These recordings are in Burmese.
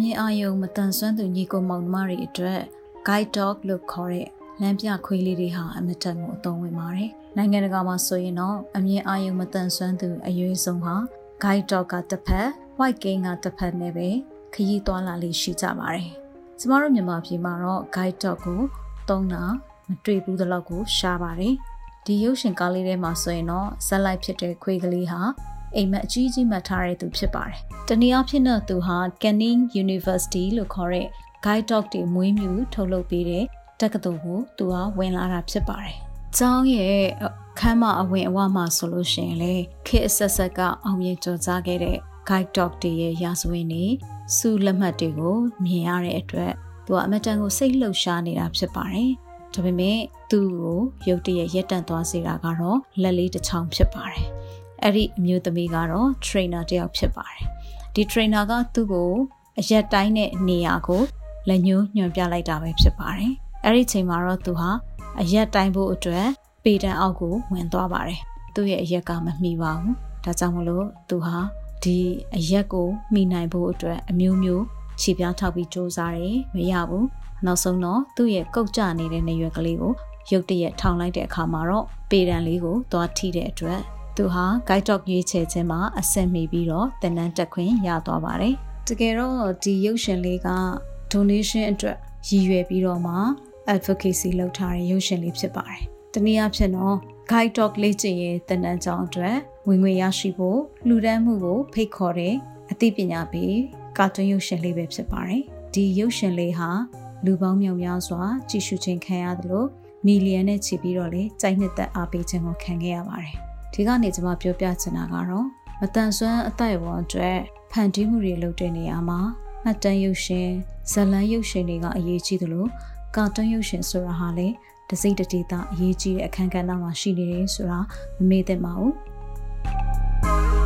မြင်အာယုံမတန်ဆွမ်းသူညီကိုမောင်နှမတွေအတွက် guide dog လို့ခေါ်တဲ့လမ်းပြခွေးလေးတွေဟာအမတန်ကိုအသုံးဝင်ပါတယ်။နိုင်ငံတကာမှာဆိုရင်တော့အမြင်အာယုံမတန်ဆွမ်းသူအရွေးဆုံးဟာ guide dog ကတစ်ဖက် white king ကတစ်ဖက်နဲ့ပဲခရီးသွားလာလေးရှိကြပါတယ်။ကျမတို့မြန်မာပြည်မှာတော့ guide dog ကိုသုံးတာမတွေ့ဘူးသလောက်ကိုရှားပါတယ်။ဒီရုပ်ရှင်ကားလေးထဲမှာဆိုရင်တော့ဇက်လိုက်ဖြစ်တဲ့ခွေးကလေးဟာ အိမ်မက်အကြီးကြီးမှတ်ထားတဲ့သူဖြစ်ပါတယ်။တနည်းအားဖြင့်တော့သူဟာ Canning University လို့ခေါ်တဲ့ guide dog တွေမွေးမြူထုတ်လုပ်ပေးတဲ့တက္ကသိုလ်ကိုသူကဝင်လာတာဖြစ်ပါတယ်။ကျောင်းရဲ့ခမ်းမအဝင်အဝမှာဆိုလို့ရှိရင်လေခေအဆက်ဆက်ကအောင်မြင်ကြကြားခဲ့တဲ့ guide dog တွေရဲ့ရာဇဝင်တွေစုလက်မှတ်တွေကိုမြင်ရတဲ့အတွက်သူကအမတန်ကိုစိတ်လှုပ်ရှားနေတာဖြစ်ပါတယ်။ဒါပေမဲ့သူ့ကိုရုတ်တရက်ရက်တန့်သွားစေတာကတော့လက်လေးတစ်ချောင်းဖြစ်ပါတယ်။ အဲ့ဒီအမျိုးသမီးကတော့ trainer တယောက်ဖြစ်ပါတယ်။ဒီ trainer ကသူ့ကိုအရက်တိုင်းတဲ့နေရာကိုလက်ညှိုးညွှန်ပြလိုက်တာပဲဖြစ်ပါတယ်။အဲ့ဒီချိန်မှာတော့သူဟာအရက်တိုင်းဖို့အတွက်ပေတံအောက်ကိုဝင်သွားပါတယ်။သူ့ရဲ့အရက်ကမမှီပါဘူး။ဒါကြောင့်မလို့သူဟာဒီအရက်ကိုမိနိုင်ဖို့အတွက်အမျိုးမျိုးခြေပြားထောက်ပြီးစူးစမ်းတယ်မရဘူး။နောက်ဆုံးတော့သူ့ရဲ့ကုတ်ကြနေတဲ့နေရွက်ကလေးကိုရုတ်တရက်ထောင်လိုက်တဲ့အခါမှာတော့ပေတံလေးကိုသွားထိတဲ့အတွက် သူဟာ guide dog ရွေးချယ်ခြင်းမှာအဆင့်မီပြီးတော့တနန်းတက်ခွင့်ရသွားပါတယ်။တကယ်တော့ဒီရုပ်ရှင်လေးက donation အတွက်ရည်ရွယ်ပြီးတော့မှ advocacy လုပ်ထားတဲ့ရုပ်ရှင်လေးဖြစ်ပါတယ်။တနည်းအားဖြင့်တော့ guide dog လေ့ကျင့်ရေးတနန်းကြောင်းအတွက်ဝင်ငွေရရှိဖို့လူဒန်းမှုကိုဖိတ်ခေါ်တဲ့အသိပညာပေးကာတွန်းရုပ်ရှင်လေးပဲဖြစ်ပါတယ်။ဒီရုပ်ရှင်လေးဟာလူပေါင်းမြောက်များစွာကြည့်ရှုခြင်းခံရသလိုမီလီယံနဲ့ချီပြီးတော့လေစိုက်နှစ်သက်အားပေးခြင်းကိုခံခဲ့ရပါတယ်။ ဒီကနေကျွန်မပြောပြချင်တာကတော့မတန်ဆွမ်းအသက်အရွယ်အတွက်ဖန်တီးမှုတွေလုပ်တဲ့နေရာမှာမှတ်တမ်းရုပ်ရှင်ဇလန်းရုပ်ရှင်တွေကအရေးကြီးသလိုကာတွန်းရုပ်ရှင်ဆိုတာဟာလည်းတစိမ့်တတိတာအရေးကြီးတဲ့အခန်းကဏ္ဍမှာရှိနေတယ်ဆိုတာမမေ့သင့်ပါဘူး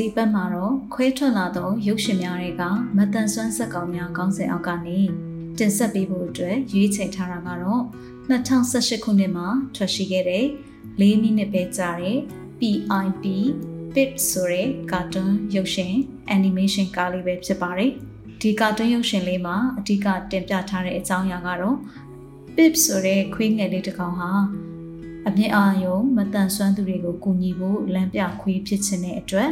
ဒီဘက်မှာတော့ခွဲထွက်လာသောရုပ်ရှင်များတွေကမတန်ဆွမ်းဆက်ကောင်များခေါင်းစဉ်အောက်ကနေတင်ဆက်ပေးဖို့အတွက်ရွေးချယ်ထားတာကတော့2018ခုနှစ်မှာထွက်ရှိခဲ့တဲ့၄မိနစ်ပဲကြာတဲ့ PIP Pip ဆိုတဲ့ကာတွန်းရုပ်ရှင် animation ကားလေးပဲဖြစ်ပါတယ်။ဒီကာတွန်းရုပ်ရှင်လေးမှာအဓိကတင်ပြထားတဲ့အကြောင်းအရာကတော့ Pip ဆိုတဲ့ခွေးငယ်လေးတစ်ကောင်ဟာအမြင့်အာရုံမတန်ဆွမ်းသူတွေကိုကူညီဖို့လမ်းပြခွေးဖြစ်ခြင်းတဲ့အတွက်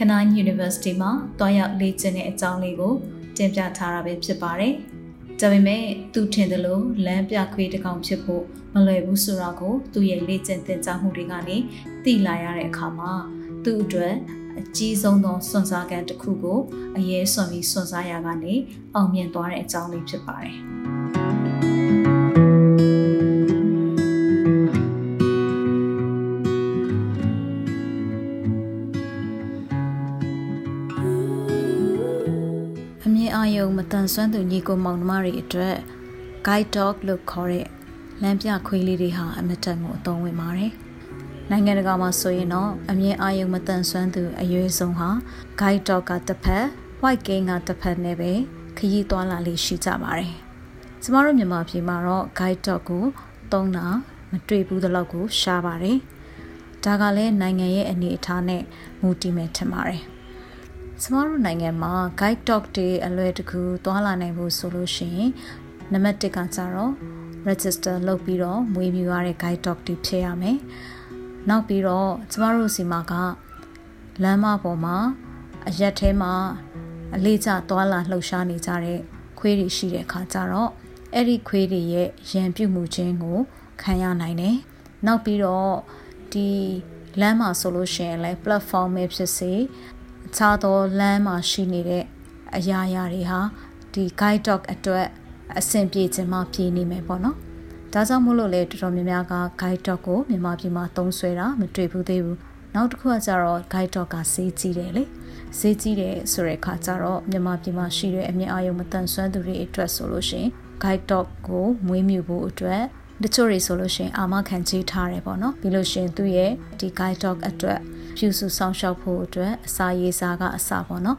ခနိုင်း University မှာတွားရောက်လေ့ကျင့်တဲ့အကြောင်းလေးကိုတင်ပြထားတာပဲဖြစ်ပါတယ်။ဒါပေမဲ့သူထင်တယ်လို့လမ်းပြခွေးတစ်ကောင်ဖြစ်ဖို့မလွယ်ဘူးဆိုတာကိုသူ့ရဲ့လေ့ကျင့်သင်ကြားမှုတွေကနေသိလာရတဲ့အခါမှာသူ့အတွက်အကြီးဆုံးသောစွန့်စားကန်တစ်ခုကိုအရေးစွန့်ပြီးစွန့်စားရကနေအောင်မြင်သွားတဲ့အကြောင်းလေးဖြစ်ပါတယ်။ တန်ဆွမ်းသူညီကိုမောင်နှမတွေအတွက် guide dog လို့ခေါ်တဲ့လမ်းပြခွေးလေးတွေဟာအမတန်ကိုအသုံးဝင်ပါတယ်။နိုင်ငံတကာမှာဆိုရင်တော့အမြင်အာရုံမတန်ဆွမ်းသူအရွယ်ဆုံးဟာ guide dog ကတစ်ဖက် white king ကတစ်ဖက်နဲ့ပဲခရီးသွားလာလေးရှိကြပါတယ်။ကျမတို့မြန်မာပြည်မှာတော့ guide dog ကိုသုံးတာမတွေ့ဘူးသလောက်ကိုရှားပါတယ်။ဒါကလည်းနိုင်ငံရဲ့အနေအထားနဲ့မူတည်မယ်ထင်ပါတယ်။ ကျမတို့နိုင်ငံမှာ guide dog တွေအလွယ်တကူသွားလာနိုင်ဖို့ဆိုလို့ရှိရင်နံပါတ်1ကကြတော့ register လုပ်ပြီးတော့မွေးမြူရတဲ့ guide dog တွေဖြစ်ရမယ်။နောက်ပြီးတော့ကျမတို့စီမှာကလမ်းမပေါ်မှာအရက်ထဲမှာအလေးကျသွားလာလှုပ်ရှားနေကြတဲ့ခွေးတွေရှိတဲ့အခါကျတော့အဲ့ဒီခွေးတွေရဲ့ရန်ပြုတ်မှုခြင်းကိုခံရနိုင်တယ်။နောက်ပြီးတော့ဒီလမ်းမှာဆိုလို့ရှိရင်လည်း platform ပဲဖြစ်စေအ ခြားသောလမ်းမှာရှိနေတဲ့အရာရာတွေဟာဒီ guide dog အတွက်အဆင်ပြေခြင်းမှပြေးနေမယ်ပေါ့နော်။ဒါကြောင့်မို့လို့လေတော်တော်များများက guide dog ကိုမြန်မာပြည်မှာသုံးဆွဲတာမတွေ့ဘူးသေးဘူး။နောက်တစ်ခုကကျတော့ guide dog ကစေးကြီးတယ်လေ။စေးကြီးတယ်ဆိုတဲ့အခါကျတော့မြန်မာပြည်မှာရှိတဲ့အမြင့်အာရုံမတန်ဆွမ်းသူတွေအတွက်ဆိုလို့ရှိရင် guide dog ကိုမွေးမြူဖို့အတွက်တချို့တွေဆိုလို့ရှိရင်အာမခံချေးထားတယ်ပေါ့နော်ပြီးလို့ရှိရင်သူ့ရဲ့ဒီ guide dog အတွက် ဖြူစုဆောင်ရှောက်ဖို့အတွက်အစာရေးစားကအစပေါ့နော်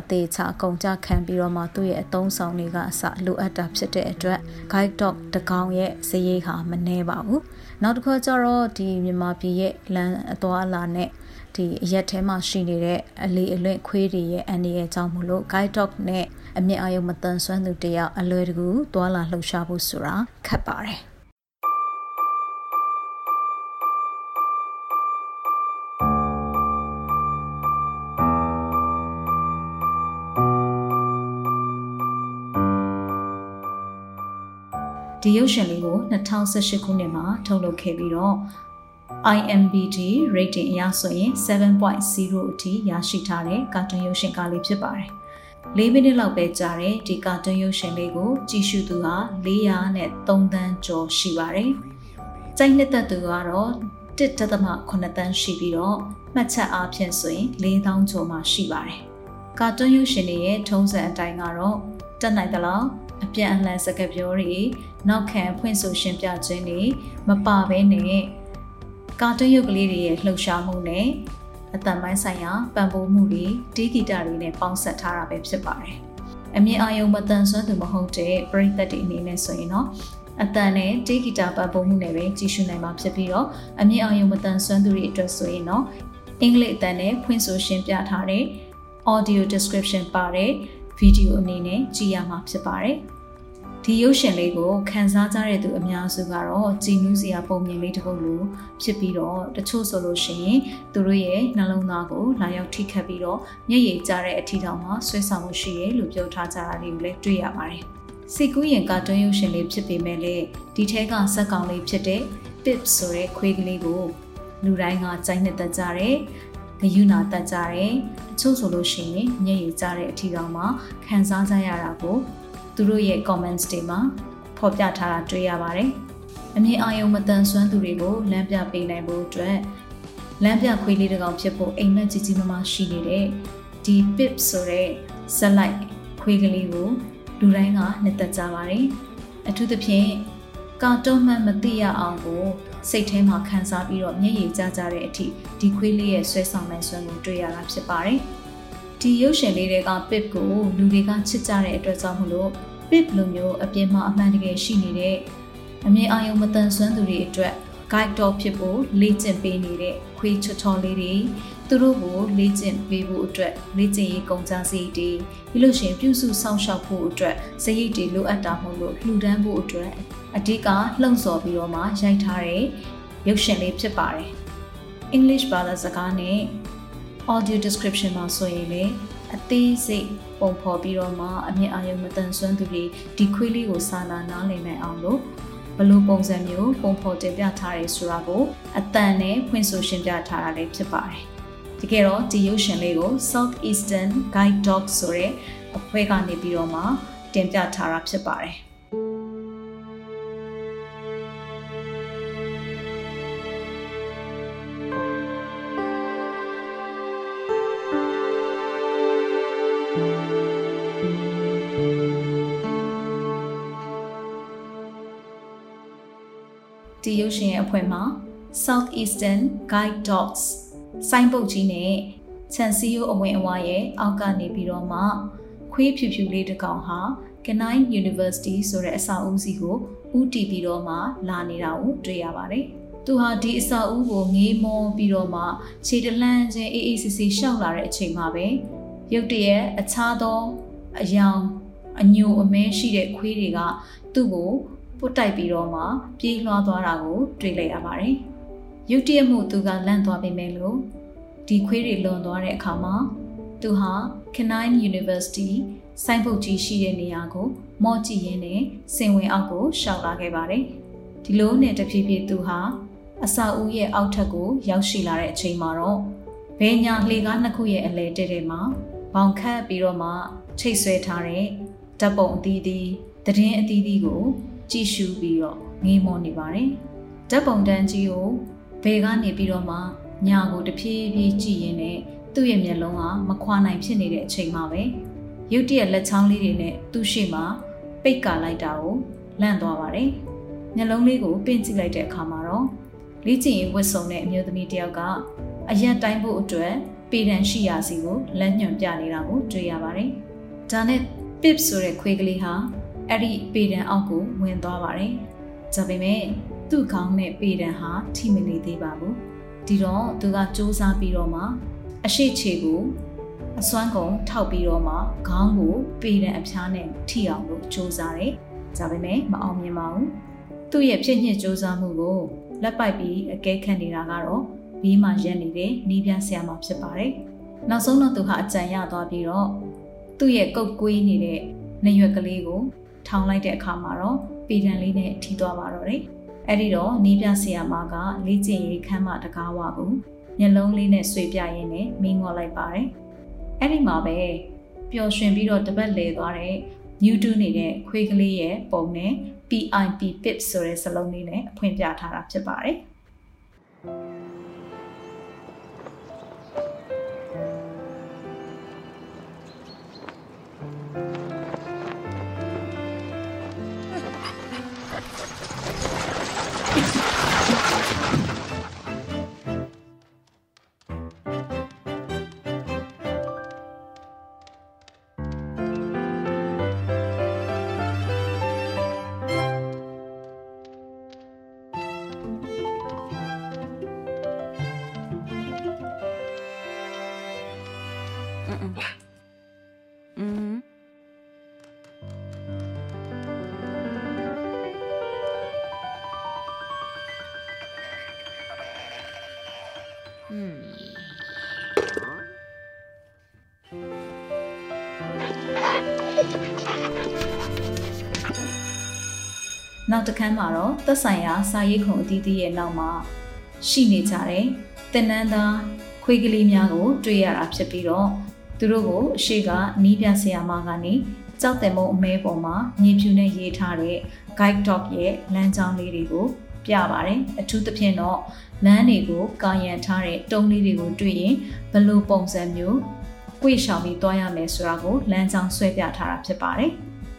အသေးချာအကုန်ကြခံပြီးတော့မှသူ့ရဲ့အသုံးဆောင်တွေကအစလိုအပ်တာဖြစ်တဲ့အတွက် guide dog တကောင်ရဲ့ဇယိတ်ဟာမနှဲပါဘူးနောက်တစ်ခါကျတော့ဒီမြန်မာပြည်ရဲ့လမ်းအသွားအလာနဲ့ဒီအရက်ထဲမှာရှိနေတဲ့အလေးအလွင့်ခွေးတွေရဲ့အန်ဒီရဲ့အကြောင်းမလို့ guide dog နဲ့အမြင့်အာရုံမတန်ဆွမ်းသူတယောက်အလွယ်တကူသွာလာလှုပ်ရှားဖို့ဆိုတာခက်ပါတယ် ဒီရုပ်ရှင်လေးကို2018ခုနှစ်မှာထုတ်လုပ်ခဲ့ပြီးတော့ IMBD rating အရဆိုရင်7.0အထိရရှိထားတဲ့ကာတွန်းရုပ်ရှင်ကားလေးဖြစ်ပါတယ်။၄မိနစ်လောက်ပဲကြာတဲ့ဒီကာတွန်းရုပ်ရှင်လေးကိုကြည့်ရှုသူဟာ400နဲ့3သန်းကျော်ရှိပါတယ်။ကြိုက်နှစ်သက်သူကတော့1.8သန်းရှိပြီးတော့မှတ်ချက်အားဖြင့်ဆိုရင်4000ကျော်မှရှိပါတယ်။ကာတွန်းရုပ်ရှင်တွေရဲ့ထုံးစံအတိုင်းကတော့တက်နိုင်သလောက်အပြန်အလှန်စကားပြောတွေ နောက်ခံဖွင့်ဆိုရှင်းပြခြင်းတွေမပါဘဲနဲ့ကာတွန်းရုပ်ကလေးတွေရဲ့လှုပ်ရှားမှုနဲ့အတန်ပိုင်းဆိုင်ရာပံ့ပိုးမှုတွေတီးဂီတာတွေနဲ့ပေါင်းစပ်ထားတာပဲဖြစ်ပါတယ်။အမြင်အာရုံမတန်ဆွမ်းသူမဟုတ်တဲ့ပရိသတ်တွေအနေနဲ့ဆိုရင်တော့အတန်နဲ့တီးဂီတာပံ့ပိုးမှုနဲ့ပဲကြည့်ရှုနိုင်မှာဖြစ်ပြီးတော့အမြင်အာရုံမတန်ဆွမ်းသူတွေအတွက်ဆိုရင်တော့အင်္ဂလိပ်အတန်နဲ့ဖွင့်ဆိုရှင်းပြထားတဲ့ audio description ပါတဲ့ဗီဒီယိုအနေနဲ့ကြည့်ရမှာဖြစ်ပါတယ်။ ဒီရုပ်ရှင်လေးကိုခန်းစားကြတဲ့သူအများစုကတော့ကြည်နူးစရာပုံမြင်လေးတစ်ပုဒ်လိုဖြစ်ပြီးတော့တချို့ဆိုလို့ရှိရင်သူတို့ရဲ့နှလုံးသားကိုလာရောက်ထိခတ်ပြီးတော့မျက်ရည်ကျတဲ့အထီတောင်မှဆွဲဆောင်မှုရှိရလို့ပြောထားကြတာတွေကိုလည်းတွေ့ရပါတယ်။စိတ်ကူးရင်ကာတွန်းရုပ်ရှင်လေးဖြစ်ပေမဲ့လည်းဒီထဲကဇက်ကောင်လေးဖြစ်တဲ့ Pip ဆိုတဲ့ခွေးကလေးကိုလူတိုင်းကကြိုက်နှစ်သက်ကြတယ်။ဂယုနာတက်ကြတယ်။တချို့ဆိုလို့ရှိရင်မျက်ရည်ကျတဲ့အထီတောင်မှခံစားကြရတာကို သူတို့ရဲ့ comments တွေမှာဖော်ပြထားတာတွေ့ရပါတယ်။အမြင်အာရုံမတန်ဆွမ်းသူတွေကိုလမ်းပြပေးနိုင်ဖို့အတွက်လမ်းပြခွေးလေးတစ်ကောင်ဖြစ်ဖို့အိမ်မက်ကြီးကြီးမားမားရှိနေတဲ့ဒီ pip ဆိုတဲ့ဇက်လိုက်ခွေးကလေးကိုလူတိုင်းကနှစ်သက်ကြပါတယ်။အထူးသဖြင့်ကာတွန်းမှန်မသိရအောင်ကိုစိတ်ထဲမှာခံစားပြီးတော့မျက်ရည်ကျကြတဲ့အထိဒီခွေးလေးရဲ့ဆွဲဆောင်နိုင်စွမ်းကိုတွေ့ရတာဖြစ်ပါတယ်။ဒီရုပ်ရှင်လေးတွေက pip ကိုလူတွေကချစ်ကြတဲ့အတွက်ကြောင့်မလို့ pip လိုမျိုးအပြင်မှာအမှန်တကယ်ရှိနေတဲ့အမြင်အာရုံမတန်ဆွမ်းသူတွေအတွက် guide dog ဖြစ်ဖို့လေ့ကျင့်ပေးနေတဲ့ခွေးချော်ချော်လေးတွေသူတို့ကိုလေ့ကျင့်ပေးဖို့အတွက်လေ့ကျင့်ရေးကုန်ကြစည်တွေပြီးလို့ရှိရင်ပြုစုစောင့်ရှောက်ဖို့အတွက်စရိတ်တွေလိုအပ်တာမို့လို့လှူဒန်းဖို့အတွက်အဓိကလှုံ့ဆော်ပြီးတော့မှရိုက်ထားတဲ့ရုပ်ရှင်လေးဖြစ်ပါတယ်။ English ဘာသာစကားနဲ့ audio description မှာဆိုရင်လေအသေးစိတ် ပုံဖော်ပြီးတော့မှအမြင့်အာရုံမတန်ဆွမ်းသူတွေဒီခွေးလေးကိုစာနာနားလည်နိုင်အောင်လို့ဘလို့ပုံစံမျိုးပုံဖော်တင်ပြထားရဲဆိုတာကိုအတန်နဲ့ဖွင့်ဆိုရှင်းပြထားတာလည်းဖြစ်ပါတယ်။တကယ်တော့ဒီရုပ်ရှင်လေးကို South Eastern Guide Dog ဆိုတဲ့အဖွဲ့ကနေပြီးတော့မှတင်ပြထားတာဖြစ်ပါတယ်။ အဖွဲ့မှာ Southeastern Guide Dogs စိုင်းပုတ်ကြီးနဲ့ခြံစည်းရိုးအဝင်အဝါရဲ့အောက်ကနေပြီးတော့မှခွေးဖြူဖြူလေးတစ်ကောင်ဟာ Kenai University ဆိုတဲ့အဆောက်အဦစီကိုဥဥတီပြီးတော့မှလာနေတာကိုတွေ့ရပါတယ်။သူဟာဒီအစာအုပ်ကိုငေးမောပြီးတော့မှခြေတလှမ်းချင်းအေးအေးဆေးဆေးရှောက်လာတဲ့အချိန်မှာပဲရုတ်တရက်အခြားသောအယောင်အညိုအမဲရှိတဲ့ခွေးတွေကသူ့ကို ပုတ်တိုက်ပြီးတော့မှပြေးလွှားသွားတာကိုတွေ့လိုက်ရပါတယ်။ရုတ်တရက်မှုသူကလန့်သွားပေမဲ့လို့ဒီခွေးတွေလွန်သွားတဲ့အခါမှာသူဟာ Canine University စိုင်းပုတ်ကြီးရှိတဲ့နေရာကိုမော့ကြည့်ရင်းနဲ့စင်ဝင်အောက်ကိုရှောက်လာခဲ့ပါတယ်။ဒီလိုနဲ့တဖြည်းဖြည်းသူဟာအစာဦးရဲ့အောက်ထပ်ကိုရောက်ရှိလာတဲ့အချိန်မှာတော့ဘဲညာလှေကားနှစ်ခုရဲ့အလဲတဲ့တဲ့မှာဘောင်ခတ်ပြီးတော့မှချိတ်ဆွဲထားတဲ့ဓာတ်ပုံအသီးသီးသတင်းအသီးသီးကို ကြည့်ရှုပြီးတော့ငေးမောနေပါတယ်။ဓာတ်ပုံတန်းကြီးကိုဘဲကနေပြီးတော့မှညာကိုတဖြည်းဖြည်းကြည့်ရင်းနဲ့သူ့ရဲ့မျက်လုံးကမခွာနိုင်ဖြစ်နေတဲ့အချိန်မှာပဲရုတ်တရက်လက်ချောင်းလေးတွေနဲ့သူ့ရှေ့မှာပိတ်ကာလိုက်တာကိုလန့်သွားပါတယ်။မျက်လုံးလေးကိုပင့်ကြည့်လိုက်တဲ့အခါမှာတော့လေ့ကျင့်ရေးဝတ်စုံတဲ့အမျိုးသမီးတယောက်ကအရက်တိုင်းဖို့အတွက်ပေတံရှိရာစီကိုလက်ညွန်ပြနေတာကိုတွေ့ရပါတယ်။ဒါနဲ့ Pip ဆိုတဲ့ခွေးကလေးဟာ အဲ့ဒီပေတံအောက်ကိုဝင်သွားပါတယ်။ဒါပေမဲ့သူ့ခေါင်းနဲ့ပေတံဟာထိမနေသေးပါဘူး။ဒီတော့သူကစူးစမ်းပြီးတော့မှအရှိချေကိုအစွမ်းကုန်ထောက်ပြီးတော့မှခေါင်းကိုပေတံအဖျားနဲ့ထိအောင်လို့စူးစမ်းတယ်။ဒါပေမဲ့မအောင်မြင်ပါဘူး။သူ့ရဲ့ဖြစ်ညစ်စူးစမ်းမှုကိုလက်ပိုက်ပြီးအကဲခတ်နေတာကတော့ဘေးမှာရက်နေတဲ့နီးပြဆရာမဖြစ်ပါတယ်။နောက်ဆုံးတော့သူဟာအကြံရသွားပြီးတော့သူ့ရဲ့ကုတ်ကွေးနေတဲ့နှရွက်ကလေးကို ထောင်လိုက်တဲ့အခါမှာတော့ပေတံလေးနဲ့ထိသွားပါတော့တယ်။အဲ့ဒီတော့နီးပြဆရာမကလေ့ကျင့်ရေးခန်းမတကားဝကိုမျက်လုံးလေးနဲ့ဆွေပြရင်းနဲ့မင်းငေါ်လိုက်ပါတယ်။အဲ့ဒီမှာပဲပျော်ရွှင်ပြီးတော့တပတ်လဲသွားတဲ့ Newton နေတဲ့ခွေးကလေးရဲ့ပုံနဲ့ PIP PIP ဆိုတဲ့စလုံးလေးနဲ့အဖွင့်ပြထားတာဖြစ်ပါတယ်။ နောက်တစ်ခန်းမှာတော့သက်ဆိုင်ရာစာရေးခုံအသီးသီးရဲ့နောက်မှာရှိနေကြတဲ့တင်နန်းသားခွေးကလေးများကို တွေ့ရတာဖြစ်ပြီးတော့သူတို့ကိုအရှိကနီးပြဆရာမကနေကြောက်တယ်မုံအမဲပေါ်မှာမြေဖြူနဲ့ရေးထားတဲ့ guide dog ရဲ့လမ်းကြောင်းလေးတွေကိုပြပါတယ်အထူးသဖြင့်တော့လမ်းတွေကိုကာရန်ထားတဲ့တုံးလေးတွေကိုတွေ့ရင်ဘယ်လိုပုံစံမျိုး ကိုရှောင်ပြီးသွားရမယ်ဆိုတာကိုလမ်းကြောင်းဆွဲပြထားတာဖြစ်ပါတယ်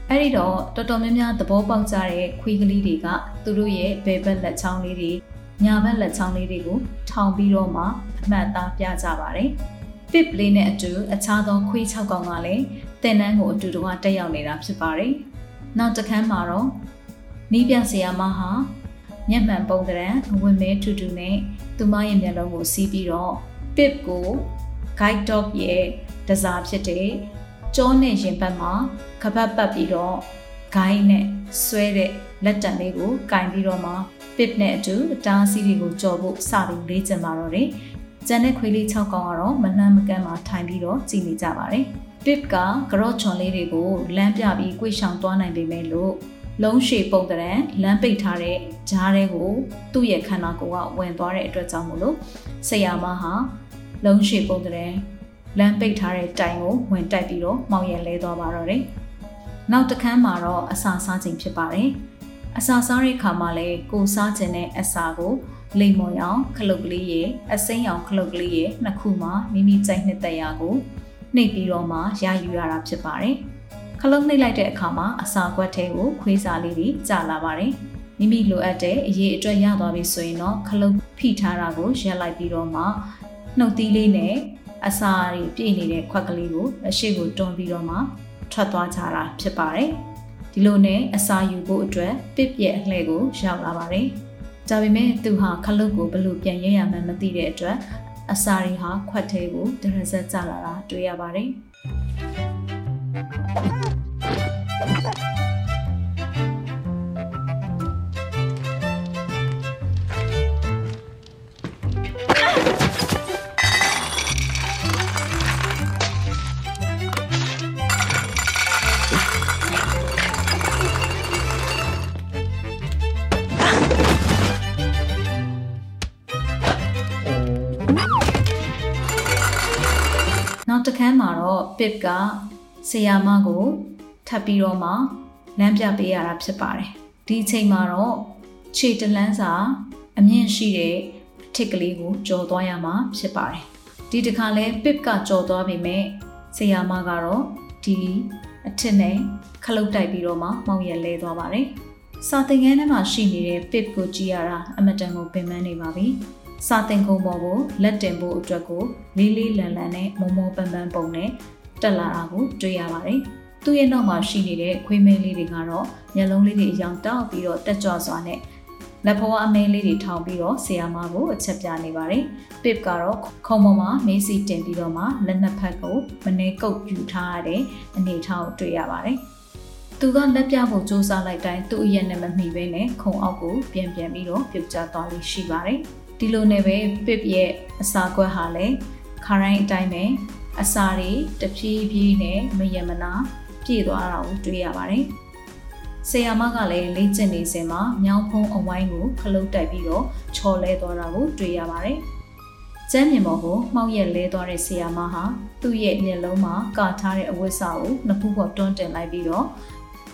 အဲ့ဒီတော့တော်တော်များများသဘောပေါက်ကြတဲ့ခွေးကလေးတွေကသူတို့ရဲ့ဘယ်ဘက်လက်ချောင်းလေးတွေညာဘက်လက်ချောင်းလေးတွေကိုထောင်ပြီးတော့မှအမှတ်သားပြကြပါတယ်ပစ်လေးနဲ့အတူအခြားသောခွေး6ကောင်ကလည်းတင်နန်းကိုအတူတူကတက်ရောက်နေတာဖြစ်ပါတယ်နောက်တစ်ခန်းမှာတော့နီးပြဆရာမဟာမျက်မှန်ပုံတရံအဝင်မဲထူထူနဲ့သူမရဲ့မျက်လုံးကိုစီးပြီးတော့ pip ကို guide dog ရဲ့ တစားဖြစ်တဲ့ကြောနဲ့ရင်ဘတ်မှာခပတ်ပတ်ပြီးတော့ဂိုင်းနဲ့ဆွဲတဲ့လက်တံလေးကိုကင်ပြီးတော့မှ pip နဲ့အတူတားစီးတွေကိုကြော်ဖို့စပြီးလေ့ကျင့်ပါတော့တယ်။ကျန်တဲ့ခွေးလေး6ကောင်ကတော့မနှမ်းမကမ်းမှာထိုင်ပြီးတော့ကြည်နေကြပါတယ်။ pip ကကြော့ချွန်လေးတွေကိုလမ်းပြပြီးကိုရှောင်သွားနိုင်ပေမဲ့လို့လုံးရှည်ပုံတရံလမ်းပိတ်ထားတဲ့ဂျားတွေကိုသူ့ရဲ့ခန္ဓာကိုယ်ကဝင်သွားတဲ့အတွက်ကြောင့်မို့လို့ဆရာမဟာလုံးရှည်ပုံတရံ လမ်းပိတ်ထားတဲ့တိုင်ကိုဝင်တိုက်ပြီးတော့မှောင်ရလဲသွားပါတော့တယ်။နောက်တစ်ခန်းမှာတော့အစာစားခြင်းဖြစ်ပါတယ်။အစာစားတဲ့အခါမှာလည်းကိုစားခြင်းနဲ့အစာကိုလိမ်မော်ရောင်ခလုတ်ကလေးရဲ့အစိမ်းရောင်ခလုတ်ကလေးရဲ့နှစ်ခုမှာမိမိကြိုက်နှစ်သက်ရာကိုနှိပ်ပြီးတော့မှရယူရတာဖြစ်ပါတယ်။ခလုတ်နှိပ်လိုက်တဲ့အခါမှာအစာကွက်ထဲကိုခွေးစားလေးတွေကျလာပါတယ်။မိမိလိုအပ်တဲ့အရေးအတွက်ရသွားပြီဆိုရင်တော့ခလုတ်ဖိထားတာကိုရက်လိုက်ပြီးတော့မှနှုတ်သီးလေးနဲ့ အစာတွေပြည့်နေတဲ့ခွက်ကလေးကိုအရှိကိုတွန်းပြီးတော့မှထွက်သွားကြတာဖြစ်ပါတယ်။ဒီဒီလိုနဲ့အစာယူဖို့အတွက်ပစ်ပြက်အလှဲ့ကိုရောက်လာပါတယ်။ဒါပေမဲ့သူဟာခလုတ်ကိုဘလို့ပြန်ရရမှန်းမသိတဲ့အတွက်အစာရီဟာခွက်သေးကိုတရဇက်ကျလာတာတွေ့ရပါတယ် Pip ကဆီယာမကိုထပ်ပြီးတော့မှလမ်းပြပေးရတာဖြစ်ပါတယ်ဒီအချိန်မှာတော့ခြေတလန်းစာအမြင့်ရှိတဲ့ထစ်ကလေးကိုကြော်သွားရမှာဖြစ်ပါတယ်ဒီတစ်ခါလဲ Pip ကကြော်သွားပြီမဲ့ဆီယာမကတော့ဒီအထစ်နဲ့ခလုတ်တိုက်ပြီးတော့မှမောင်ရလဲသွားပါတယ်စာသင်ခန်းထဲမှာရှိနေတဲ့ Pip ကိုကြည့်ရတာအမတန်ကိုပင်ပန်းနေပါပြီစာသင်ခုံပေါ်ကိုလက်တင်ဖို့အတွက်ကိုလေးလေးလန်လန်နဲ့မုံမောပန်းပန်းပုံနဲ့ တက်လာတာကိုတွေ့ရပါတယ်။သူ့ရဲ့နောက်မှာရှိနေတဲ့ခွေးမင်းလေးတွေကတော့မျက်လုံးလေးတွေအယောင်တောက်ပြီးတော့တက်ကြွစွာနဲ့လက်ဖွားအမဲလေးတွေထောင်ပြီးတော့ဆီယာမကိုအချက်ပြနေပါတယ်။ Pip ကတော့ခုံပေါ်မှာမေးစီတင်ပြီးတော့မှလက်နှစ်ဖက်ကိုမနေကုတ်ယူထားရတဲ့အနေထားကိုတွေ့ရပါတယ်။သူကလက်ပြဖို့စူးစမ်းလိုက်တိုင်းသူ့အရက်နဲ့မမိဘဲနဲ့ခုံအောက်ကိုပြန်ပြန်ပြီးတော့ပြုတ်ကျသွားလိရှိပါတယ်။ဒီလိုနဲ့ပဲ pip ရဲ့အစာကွက်ဟာလည်းခါတိုင်းအတိုင်းပဲ အစာတွေတဖြည်းဖြည်းနဲ့မယမနာပြည့်သွားတာကိုတွေ့ရပါတယ်။ဆီယာမကလည်းလေ့ကျင့်နေစဉ်မှာမြောင်းဖုံးအဝိုင်းကိုခလုတ်တိုက်ပြီးတော့ချော်လဲသွားတာကိုတွေ့ရပါတယ်။ကျမ်းမြင်ပေါ်ကိုမှောက်ရက်လဲသွားတဲ့ဆီယာမဟာသူ့ရဲ့မျက်လုံးမှာကာထားတဲ့အဝတ်စာကိုနှစ်ဖူးပေါ်တွန်းတင်လိုက်ပြီးတော့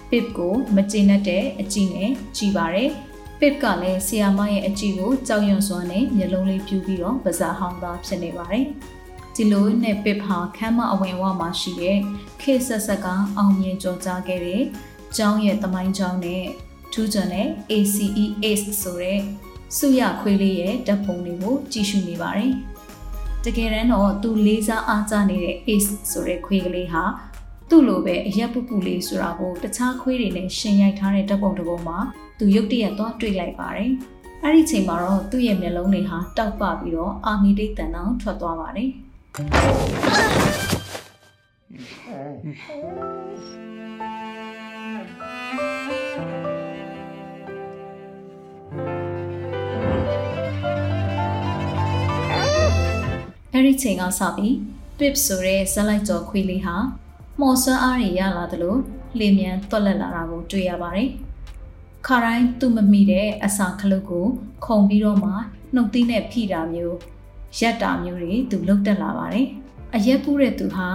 pip ကိုမကျေနပ်တဲ့အကြည့်နဲ့ကြည်ပါတယ်။ပစ်ကလည်းဆီယာမရဲ့အကြည့်ကိုကြောက်ရွံ့စွာနဲ့မျက်လုံးလေးပြူးပြီးတော့ပါးစားဟောင်းသားဖြစ်နေပါတယ်။ ဒီလိုနဲ့ပစ်ဟာခမ်းမအဝင်ဝမှာရှိတဲ့ခေဆက်ဆက်ကအောင်မြင်ကြော်ကြားခဲ့တဲ့ကျောင်းရဲ့တမိုင်းကျောင်းနဲ့ထူးချွန်တဲ့ ACE Ace ဆိုတဲ့စုရခွေးလေးရဲ့ဓာတ်ပုံတွေကိုကြည့်ရှုနေပါတယ်။တကယ်တမ်းတော့သူလေးစားအားကျနေတဲ့ Ace ဆိုတဲ့ခွေးကလေးဟာသူ့လိုပဲအရက်ပူပူလေးဆိုတာကိုတခြားခွေးတွေနဲ့ရှင်ရိုက်ထားတဲ့ဓာတ်ပုံတစ်ပုံမှာသူရုတ်တရက်သွားတွေ့လိုက်ပါတယ်။အဲ့ဒီချိန်မှာတော့သူ့ရဲ့မျက်လုံးတွေဟာတောက်ပပြီးတော့အာမီတိတ်တန်အောင်ထွက်သွားပါတယ်။ အဲ့ဒီချိန်ကစပြီး Pip ဆိုတဲ့ဇက်လိုက်ကြော်ခွေးလေးဟာမော်ဆွမ်းအားတွေရလာသလိုလင်းမြန်တွက်လက်လာတာကိုတွေ့ရပါတယ်။ခါတိုင်းသူ့မမိတဲ့အစာခလုတ်ကိုခုံပြီးတော့မှနှုတ်သီးနဲ့ဖိတာမျိုး ရက်တာမျိုးတွေသူလုတ်တက်လာပါတယ်အရက်ပူးတဲ့သူဟာ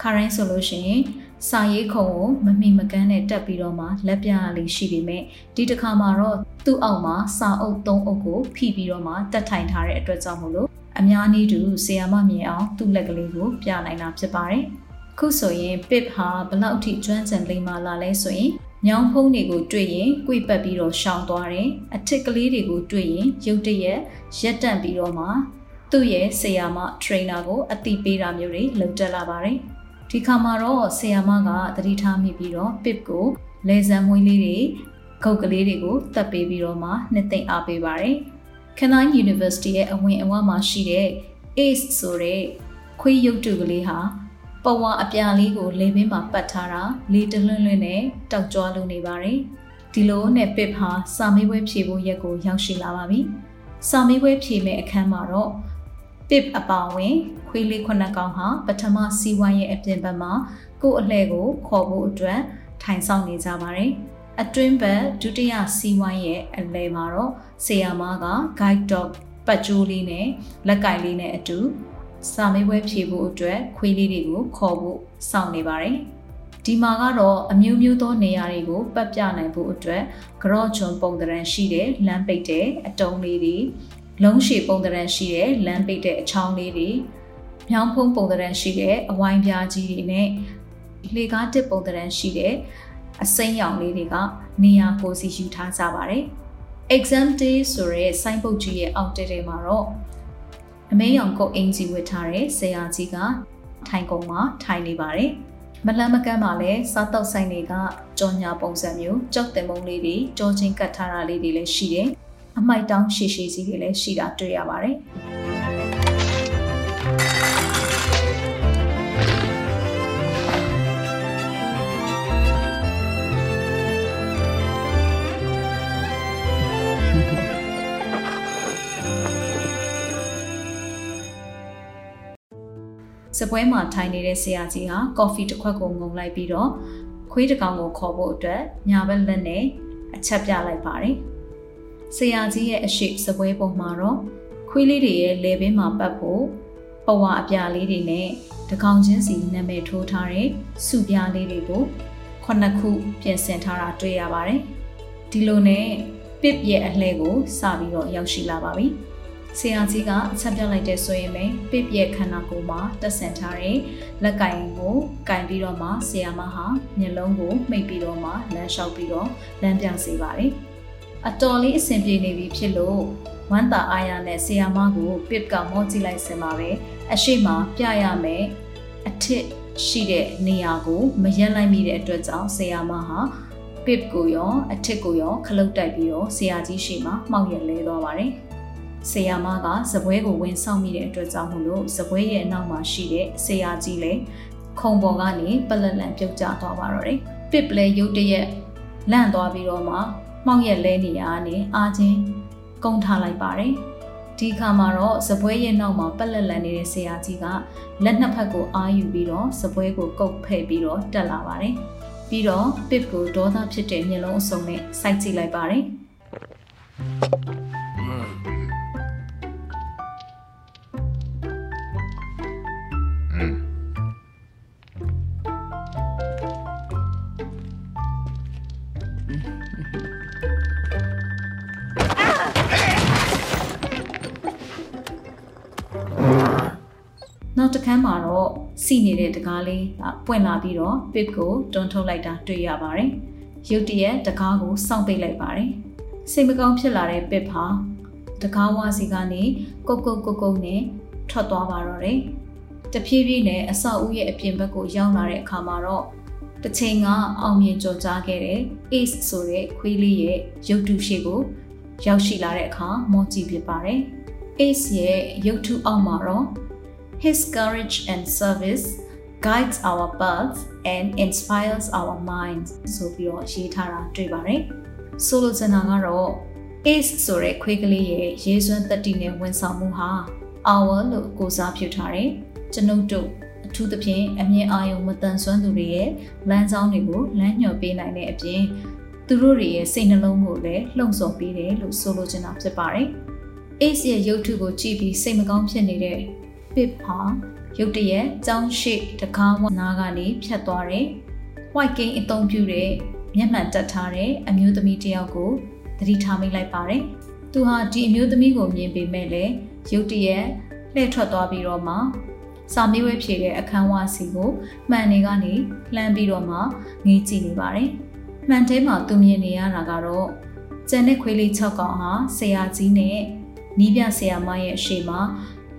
ခါတိုင်းဆိုလို့ရှိရင်စာရေးခုံကိုမမိမကန်းနဲ့တက်ပြီးတော့မှလက်ပြလေးရှိပေမဲ့ဒီတစ်ခါမှာတော့သူ့အောက်မှာစာအုပ်၃အုပ်ကိုဖိပြီးတော့မှတက်ထိုင်ထားတဲ့အတွက်ကြောင့်မို့လို့အများနည်းတူဆီယာမမြင်အောင်သူ့လက်ကလေးကိုပြနိုင်တာဖြစ်ပါတယ်ခုဆိုရင် pip ဟာဘလောက်ထိကျွမ်းကျင်လိမ့်မာလာလဲဆိုရင်ညောင်ဖုံးတွေကိုတွေ့ရင်ကြွေပတ်ပြီးတော့ရှောင်သွားတယ်အထစ်ကလေးတွေကိုတွေ့ရင်ရုတ်တရက်ရက်တန့်ပြီးတော့မှ သူ့ရဲ့ဆီယာမထရိနာကိုအတိပေးတာမျိုးတွေလုပ်တက်လာပါတယ်ဒီခါမှာတော့ဆီယာမကသတိထားမိပြီးတော့ pip ကိုလေဆံမွေးလေးတွေဂုတ်ကလေးတွေကိုတက်ပေးပြီးတော့မှနှစ်သိမ့်အားပေးပါတယ် Canine University ရဲ့အဝင်အဝမှာရှိတဲ့ ACE ဆိုတဲ့ခွေးရုပ်တုကလေးဟာပဝါအပြာလေးကိုလေပင်မှာပတ်ထားတာလေတလွန်းလွန်းနဲ့တောက်ကြွားလို့နေပါတယ်ဒီလိုနဲ့ပစ်ဟာစာမေးပွဲဖြေဖို့ရက်ကိုရောက်ရှိလာပါပြီစာမေးပွဲဖြေမဲ့အခန်းမှာတော့ ပစ်အပါဝင် ခွေးလေးခုနှစ်ကောင်ဟာပထမစီးဝိုင်းရဲ့အပြင်ဘက်မှာကို့အလှဲ့ကိုခေါ်ဖို့အတွက်ထိုင်ဆောင်နေကြပါတယ်အတွင်းဘက်ဒုတိယစီးဝိုင်းရဲ့အလဲမှာတော့ဆီယာမားက guide dog ပတ်ကြိုးလေးနဲ့လက်ကင်လေးနဲ့အတူစာမေးပွဲဖြေဖို့အတွက်ခွေးလေးတွေကိုခေါ်ဖို့စောင့်နေပါတယ်။ဒီမှာကတော့အမျိုးမျိုးသောနေရာတွေကိုပတ်ပြနိုင်ဖို့အတွက်ကြော့ချွန်ပုံသဏ္ဍာန်ရှိတဲ့လမ်းပိတ်တဲ့အတုံးလေးတွေ လုံးရှည်ပုံသဏ္ဍာန်ရှိတဲ့လမ်းပိတ်တဲ့အချောင်းလေးတွေမြောင်းဖုံးပုံသဏ္ဍာန်ရှိတဲ့အဝိုင်းပြားကြီးတွေနဲ့လေကားတစ်ပုံသဏ္ဍာန်ရှိတဲ့အစိမ်းရောင်လေးတွေကနေရာကိုစီယူထားကြပါတယ်။ exam day ဆိုရဲဆိုင်းပုတ်ကြီးရဲ့အောက်တဲတဲမှာတော့အမဲရောင်ကုတ်အင်ဂျီဝတ်ထားတဲ့ဆရာကြီးကထိုင်ကုန်မှာထိုင်နေပါတယ်မလန်းမကန်းမှာလည်းစားတောက်ဆိုင်တွေကကြော်ညာပုံစံမျိုးကြောက်တင်မုံလေးတွေကြောချင်းကတ်ထားတာလေးတွေလည်းရှိတယ်။ အမိုက်တောင်းရှည်ရှည်စီတွေလည်းရှိတာတွေ့ရပါတယ်။စပွဲမှာထိုင်နေတဲ့ဆရာကြီးဟာကော်ဖီတစ်ခွက်ကိုငုံလိုက်ပြီးတော့ခွေးတစ်ကောင်ကိုခေါ်ဖို့အတွက်ညာဘက်လက်နဲ့အချက်ပြလိုက်ပါတယ်။ ဆရာကြီးရဲ့အရှိစပွဲပေါ်မှာတော့ခွေးလေးတွေရဲ့လေဘင်းမှာပတ်ဖို့ပဝါအပြာလေးတွေနဲ့တကောင်ချင်းစီနာမည်ထိုးထားတဲ့စုပြားလေးတွေကိုခုနှစ်ခုပြင်ဆင်ထားတာတွေ့ရပါတယ်။ဒီလိုနဲ့ပစ်ရဲ့အလှဲကိုစပြီးတော့ရောက်ရှိလာပါပြီ။ဆရာကြီးကအချက်ပြလိုက်တဲ့ဆိုရင်ပဲပြပြခန္ဓာကိုယ်မှာတက်ဆင်ထားတဲ့လက်ကင်ကိုကင်ပြီးတော့မှဆရာမဟာမျက်လုံးကိုမှိတ်ပြီးတော့မှလမ်းလျှောက်ပြီးတော့လမ်းပြစေပါတယ်။ အတော်လေးအဆင်ပြေနေပြီဖြစ်လို့ဝမ်းသာအားရနဲ့ဆရာမကိုပစ်ကမောကြည့်လိုက်စင်ပါပဲအရှိမပြရမယ်အထစ်ရှိတဲ့နေရာကိုမရက်လိုက်မိတဲ့အတွက်ကြောင့်ဆရာမဟာပစ်ကိုရောအထစ်ကိုရောခလုတ်တိုက်ပြီးတော့ဆရာကြီးရှိမှမှောက်ရလဲသွားပါတယ်။ဆရာမကဇပွဲကိုဝင်ဆောင်မိတဲ့အတွက်ကြောင့်မို့လို့ဇပွဲရဲ့အနောက်မှာရှိတဲ့ဆရာကြီးလည်းခုံပေါ်ကနေပလက်လန်ပြုတ်ကျသွားပါတော့တယ်။ပစ်ပလဲရုတ်တရက်လန့်သွားပြီးတော့မှ မှောက်ရက်လဲနေရကနေအာချင်းကုန်းထားလိုက်ပါတယ်။ဒီခါမှာတော့ဇပွဲရဲ့နောက်မှာပလက်လန်နေတဲ့ဆရာကြီးကလက်နှစ်ဖက်ကိုအာယူပြီးတော့ဇပွဲကိုကုတ်ဖဲ့ပြီးတော့တက်လာပါတယ်။ပြီးတော့ပစ်ကိုဒေါသဖြစ်တဲ့မျက်လုံးအစုံနဲ့စိုက်ကြည့်လိုက်ပါတယ်။ နောက်တစ်ခန်းမှာတော့စီနေတဲ့တကားလေးပွင့်လာပြီးတော့ပစ်ကိုတွန်းထုတ်လိုက်တာတွေ့ရပါတယ်။ရုတ်တရက်တကားကိုစောင့်ပိတ်လိုက်ပါတယ်။စိတ်မကောင်းဖြစ်လာတဲ့ပစ်ဟာတကားဝါစီကနေကုတ်ကုတ်ကုတ်ကုတ်နဲ့ထွက်သွားပါတော့တယ်။တဖြည်းဖြည်းနဲ့အဆောက်အဦရဲ့အပြင်ဘက်ကိုရောက်လာတဲ့အခါမှာတော့တစ်ချိန်ကအောင်မြင်ကြော်ကြားခဲ့တဲ့ Ace ဆိုတဲ့ခွေးလေးရဲ့ရုပ်တုရှိကို ရောက်ရှိလာတဲ့အခါမော့ကြည့်ဖြစ်ပါတယ်။ Ace ရဲ့ရုပ်တုအောက်မှာတော့ His courage and service guides our paths and inspires our minds ဆိုပြီးတော့ရေးထားတာတွေ့ပါတယ်။ဆိုလိုချင်တာကတော့ Ace ဆိုတဲ့ခွေးကလေးရဲ့ရေးစွမ်းတတိနဲ့ဝန်ဆောင်မှုဟာ our လို့ကိုစားပြုထားတယ်။ကျွန်ုပ်တို့အထူးသဖြင့်အမြင်အာရုံမတန်ဆွမ်းသူတွေရဲ့လမ်းကြောင်းတွေကိုလမ်းညွှန်ပေးနိုင်တဲ့အပြင်သူတို့တွေရဲ့စိတ်နှလုံးကိုလည်းလှုံ့ဆော်ပေးတယ်လို့ဆိုလိုချင်တာဖြစ်ပါတယ်။ Ace ရဲ့ရုပ်ထုကိုကြည့်ပြီးစိတ်မကောင်းဖြစ်နေတဲ့ Pip ဟာရုတ်တရက်ကြောင်းရှိတကားဝနာကနေဖြတ်သွားတယ်။ White King အသုံးပြုတဲ့မျက်မှန်တက်ထားတဲ့အမျိုးသမီးတယောက်ကိုသတိထားမိလိုက်ပါတယ်။သူဟာဒီအမျိုးသမီးကိုမြင်ပေမဲ့လည်းရုတ်တရက်လှည့်ထွက်သွားပြီးတော့မှစာမေးပွဲဖြေတဲ့အခန်းဝစီကိုမှန်နေကနေလှမ်းပြီးတော့မှငေးကြည့်နေပါတယ်။မှန်ထဲမှာသူမြင်နေရတာကတော့ကျန်တဲ့ခွေးလေး6កောင်ဟာဆရာကြီးနဲ့နီးပြဆရာမရဲ့အရှိမ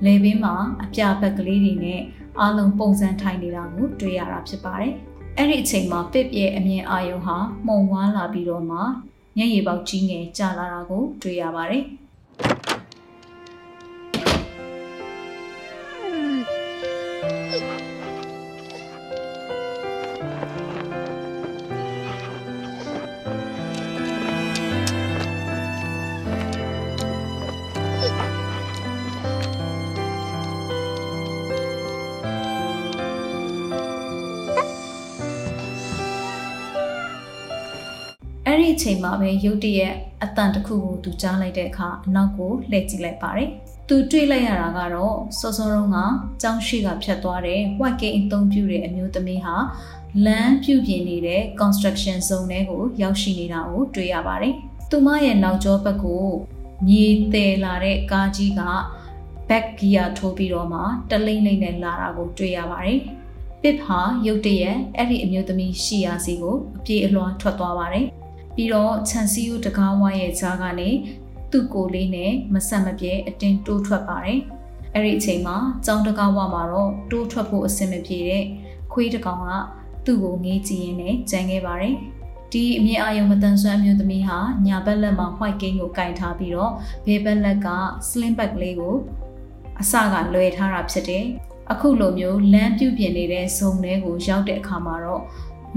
လေဘင်းမှာအပြဘက်ကလေးတွေနဲ့အားလုံးပုံစံထိုင်နေတာကိုတွေ့ရတာဖြစ်ပါတယ်။အဲ့ဒီအချိန်မှာပစ်ရဲ့အမြင်အာရုံဟာမှုံဝါးလာပြီးတော့မှညရည်ပေါက်ကြီးငယ်ကျလာတာကိုတွေ့ရပါတယ်။ အဲ့ဒီအချိန်မှာပဲရုတ်တရက်အတန်တစ်ခုကိုသူကြားလိုက်တဲ့အခါအနောက်ကိုလှည့်ကြည့်လိုက်ပါတယ်။သူတွေ့လိုက်ရတာကတော့စောစောတုန်းကကြောင်းရှိကဖြတ်သွားတဲ့ white game အသုံးပြုတဲ့အမျိုးသမီးဟာလမ်းပြုပြင်နေတဲ့ construction zone ထဲကိုရောက်ရှိနေတာကိုတွေ့ရပါတယ်။သူမရဲ့နောက်ကျောဘက်ကိုမြေတယ်လာတဲ့ကားကြီးက back gear ထိုးပြီးတော့မှတလိမ့်လိမ့်နဲ့လာတာကိုတွေ့ရပါတယ်။ပစ်ဟာရုတ်တရက်အဲ့ဒီအမျိုးသမီးရှိရာစီကိုအပြေးအလွှာထွက်သွားပါတယ်။ ပြီးတော့ခြံစည်းရိုးတကားဝါရဲ့ကြားကနေသူ့ကိုယ်လေးနဲ့မဆက်မပြဲအတင်းတိုးထွက်ပါတယ်အဲ့ဒီအချိန်မှာကြောင်းတကားဝါမှာတော့တိုးထွက်ဖို့အဆင်မပြေတဲ့ခွေးတကောင်ကသူ့ကိုငေးကြည့်ရင်းနဲ့ကြံခဲ့ပါတယ်ဒီအမြင့်အာယုံမတန်ဆွမ်းအမျိုးသမီးဟာညာဘက်လက်မှာ white cane ကိုကင်ထားပြီးတော့ဘေးဘက်လက်က slim bag လေးကိုအစကလွယ်ထားတာဖြစ်တယ်အခုလိုမျိုးလမ်းပြုတ်ပြင်နေတဲ့ဇုံတွေကိုရောက်တဲ့အခါမှာတော့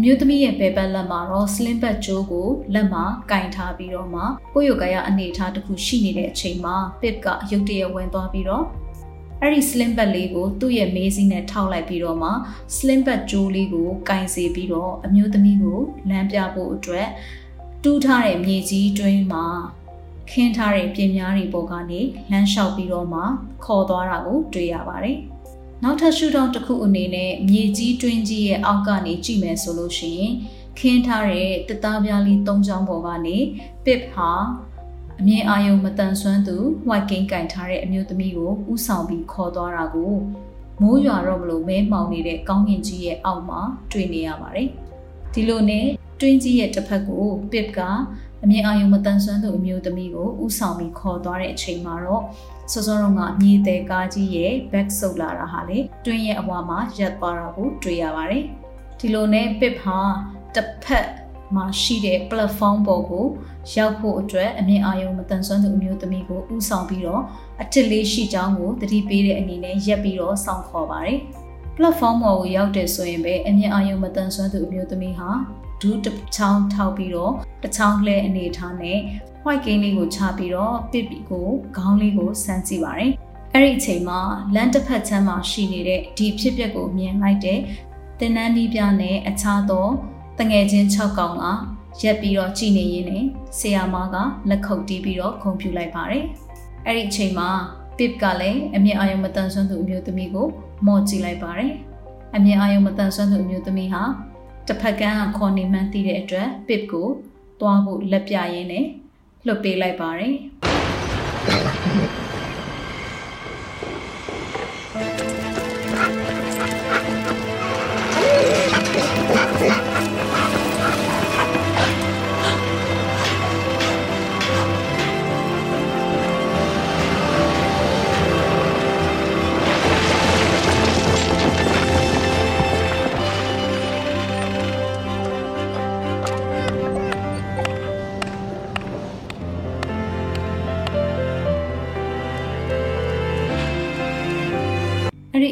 မြို့သမီးရဲ့ဘယ်ဘက်လက်မှာတော့ slim bag ကြိုးကိုလက်မှာကင်ထားပြီးတော့မှကိုယ့်ရုပ်ကရအနေထားတစ်ခုရှိနေတဲ့အချိန်မှာ pip ကရုတ်တရက်ဝင်သွားပြီးတော့အဲ့ဒီ slim bag လေးကိုသူ့ရဲ့မေးစီးနဲ့ထောက်လိုက်ပြီးတော့မှ slim bag ကြိုးလေးကိုကင်စေပြီးတော့အမျိုးသမီးကိုလမ်းပြဖို့အတွက်တူးထားတဲ့မြေကြီးတွင်းမှာခင်းထားတဲ့ပြင်များတွေပေါ်ကနေလမ်းလျှောက်ပြီးတော့မှခေါ်သွားတာကိုတွေ့ရပါတယ်။ နောက်ထပ်ရှုထောင့်တစ်ခုအနေနဲ့မြေကြီးတွင်းကြီးရဲ့အောက်ကနေကြည့်မယ်ဆိုလို့ရှိရင်ခင်းထားတဲ့တသားပြားလေး၃ချောင်းပေါ်ကနေ pip ဟာအမြင်အာယုံမတန်ဆွမ်းသူ white cane ကင်ထားတဲ့အမျိုးသမီးကိုဥဆောင်ပြီးခေါ်သွားတာကိုမိုးရွာတော့မလို့မဲမှောင်နေတဲ့ကောင်းကင်ကြီးရဲ့အောက်မှာတွေ့နေရပါတယ်။ဒီလိုနဲ့ တွင်းကြီးရဲ့တစ်ဖက်ကို pip ကအမြင်အာယုံမတန်ဆွမ်းသူအမျိုးသမီးကိုဥဆောင်ပြီးခေါ်သွားတဲ့အချိန်မှာတော့စောစောတော့ကမြေသေးကားကြီးရဲ့ back ဆုပ်လာတာဟာလေတွင်းရဲ့အဝါမှာရက်သွားတာကိုတွေ့ရပါတယ်။ဒီလိုနဲ့ pip ဟာတစ်ဖက်မှာရှိတဲ့ platform ပေါ်ကိုရောက်ဖို့အတွက်အမြင်အာရုံမတန်ဆွမ်းသူအမျိုးသမီးကိုဥဆောင်ပြီးတော့အထစ်လေးရှိကြောင်းကိုသတိပေးတဲ့အနေနဲ့ရက်ပြီးတော့စောင့်ခေါ်ပါတယ်။ platform ပေါ်ကိုရောက်တယ်ဆိုရင်ပဲအမြင်အာရုံမတန်ဆွမ်းသူအမျိုးသမီးဟာ ဒူးတစ်ချောင်းထောက်ပြီးတော့တစ်ချောင်းလှဲအနေထားနဲ့ white cane လေးကိုချပြီးတော့ pip ကိုခေါင်းလေးကိုစမ်းကြည့်ပါတယ်။အဲ့ဒီအချိန်မှာလမ်းတစ်ဖက်ချမ်းမှာရှိနေတဲ့ဒီဖြစ်ပျက်ကိုမြင်လိုက်တဲ့တင်နန်းနီးပြနဲ့အခြားသောတငယ်ချင်း6ကောင်ကရက်ပြီးတော့ကြည်နေရင်းနဲ့ဆီယာမကလက်ခုပ်တီးပြီးတော့ခုံပြူလိုက်ပါတယ်။အဲ့ဒီအချိန်မှာ pip ကလည်းအမြင့်အာရုံမတန်ဆွမ်းသူအမျိုးသမီးကိုမော့ကြည့်လိုက်ပါတယ်။အမြင့်အာရုံမတန်ဆွမ်းသူအမျိုးသမီးဟာ တစ်ဖက်ကန်းကခေါ်နေမှန်းသိတဲ့အတွက် pip ကိုတွားဖို့လက်ပြရင်းနဲ့လွတ်ပေးလိုက်ပါတယ်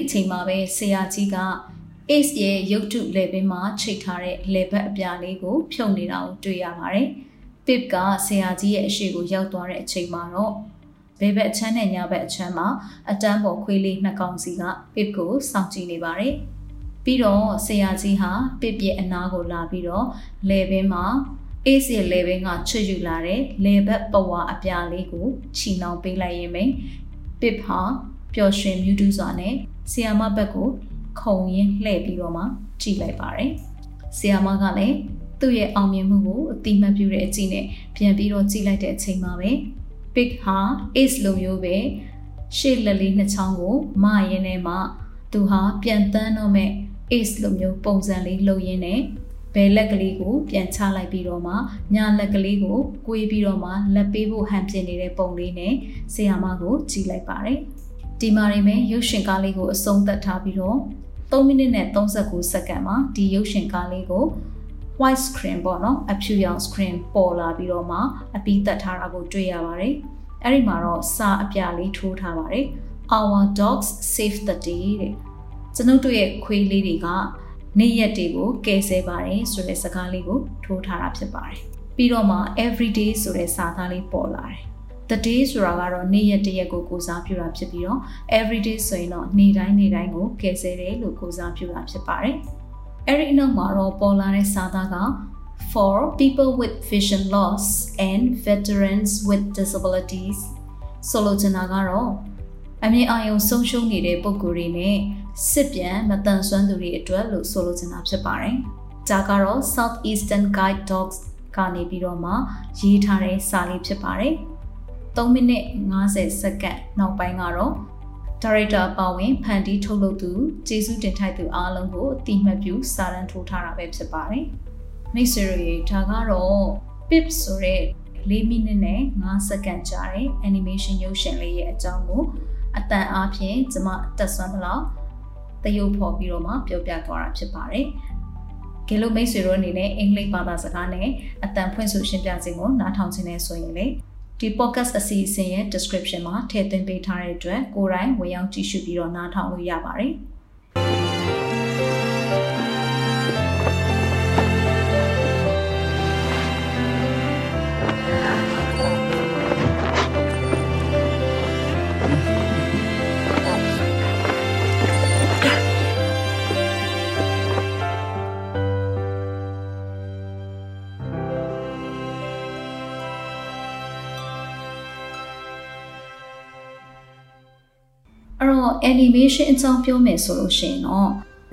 အဲ့ဒီအချိန်မှာပဲဆရာကြီးက Ace ရဲ့ရုပ်တုလေပင်မှာချိတ်ထားတဲ့လေဘက်အပြားလေးကိုဖြုတ်နေတာကိုတွေ့ရပါတယ်။ Pip ကဆရာကြီးရဲ့အရှိကိုရောက်သွားတဲ့အချိန်မှာတော့ဘဲဘက်အချမ်းနဲ့ညာဘက်အချမ်းမှာအတန်းပေါ်ခွေးလေးနှစ်ကောင်စီက Pip ကိုစောင့်ကြည့်နေပါတယ်။ပြီးတော့ဆရာကြီးဟာ Pip ရဲ့အနားကိုလာပြီးတော့လေပင်မှာ Ace ရဲ့လေပင်ကချွတ်ယူလာတဲ့လေဘက်ပဝါအပြားလေးကိုချီနှောင်ပေးလိုက်ရင်ပဲ Pip ဟာပျော်ရွှင်မြူးတူးစွာနဲ့ ဆီယာမဘက်ကိုခုံရင်းလှည့်ပြီးတော့မှကြည့်လိုက်ပါတယ်။ဆီယာမကလည်းသူ့ရဲ့အောင်မြင်မှုကိုအတိမတ်ပြုတဲ့အကြည့်နဲ့ပြန်ပြီးတော့ကြည့်လိုက်တဲ့အချိန်မှာပဲ Big ဟာ Ace လိုမျိုးပဲရှေ့လက်လေးနှစ်ချောင်းကိုမရင်းနဲ့မှသူဟာပြန်တန်းတော့မဲ့ Ace လိုမျိုးပုံစံလေးလှုပ်ရင်းနဲ့ဘယ်လက်ကလေးကိုပြန်ချလိုက်ပြီးတော့မှညာလက်ကလေးကိုကွေးပြီးတော့မှလက်ပေးဖို့ဟန်ပြင်နေတဲ့ပုံလေးနဲ့ဆီယာမကိုကြည့်လိုက်ပါတယ်။ ဒီမှာနေမယ်ရုပ်ရှင်ကားလေးကိုအဆုံးသတ်ထားပြီးတော့3မိနစ်နဲ့39စက္ကန့်မှာဒီရုပ်ရှင်ကားလေးကို white screen ပေါ့နော်အဖြူရောင် screen ပေါ်လာပြီးတော့မှအပီးသက်ထားတာကိုတွေ့ရပါတယ်အဲ့ဒီမှာတော့စာအပြလေးထိုးထားပါတယ် our dogs save the day တဲ့ကျွန်ုပ်တို့ရဲ့ခွေးလေးတွေကနေ့ရက်တွေကိုကယ်ဆယ်ပါတယ်ဆိုတဲ့စကားလေးကိုထိုးထားတာဖြစ်ပါတယ်ပြီးတော့မှ everyday ဆိုတဲ့စာသားလေးပေါ်လာတယ် the day ဆိုတာကတော့နေ့ရက်တရက်ကိုကိုစားပြုတာဖြစ်ပြီးတော့ every day ဆိုရင်တော့နေ့တိုင်းနေ့တိုင်းကိုကယ်ဆယ်တယ်လို့ကိုစားပြုတာဖြစ်ပါတယ်။အဲ့ဒီနောက်မှာတော့ပေါ်လာတဲ့စာသားက for people with vision loss and veterans with disabilities ဆိုလိုချင်တာကတော့အမြင်အာရုံဆုံးရှုံးနေတဲ့ပုံကိုယ်တွေနဲ့စစ်ပြန်မတန်ဆွမ်းသူတွေအတွက်လို့ဆိုလိုချင်တာဖြစ်ပါတယ်။ဒါကတော့ Southeastern Guide Dogs ကနေပြီးတော့မှရေးထားတဲ့စာလေးဖြစ်ပါတယ်။ 3မိနစ်50စက္ကန့်နောက်ပိုင်းကတော့ဒါရိုက်တာပါဝင်ဖန်တီးထုတ်လုပ်သူကျေးဇူးတင်ထိုက်သူအားလုံးကိုအတိမတ်ပြုစာရန်ထိုးထားတာပဲဖြစ်ပါတယ်။မိတ်ဆွေတို့ရေဒါကတော့ pip ဆိုတဲ့4မိနစ်နဲ့5စက္ကန့်ကြာတဲ့ animation ရုပ်ရှင်လေးရဲ့အကြောင်းကိုအတန်အားဖြင့်ကျွန်မတက်ဆွမ်းသလောက်တရုပ်ဖော်ပြီးတော့မှပြောပြသွားတာဖြစ်ပါတယ်။ကဲလို့မိတ်ဆွေတို့အနေနဲ့အင်္ဂလိပ်ဘာသာစကားနဲ့အတန်ဖွင့်ဆိုရှင်းပြခြင်းကိုနားထောင်ခြင်းနဲ့ဆိုရင်လေ ဒီ podcast အစီအစဉ်ရဲ့ description မှာထည့်သွင်းပေးထားတဲ့အတွက်ကိုယ်တိုင်ဝင်ရောက်ကြည့်ရှုပြီးတော့နားထောင်လို့ရပါတယ်။ animation အကြောင်းပြောမယ်ဆိုလို့ရှိရင်တော့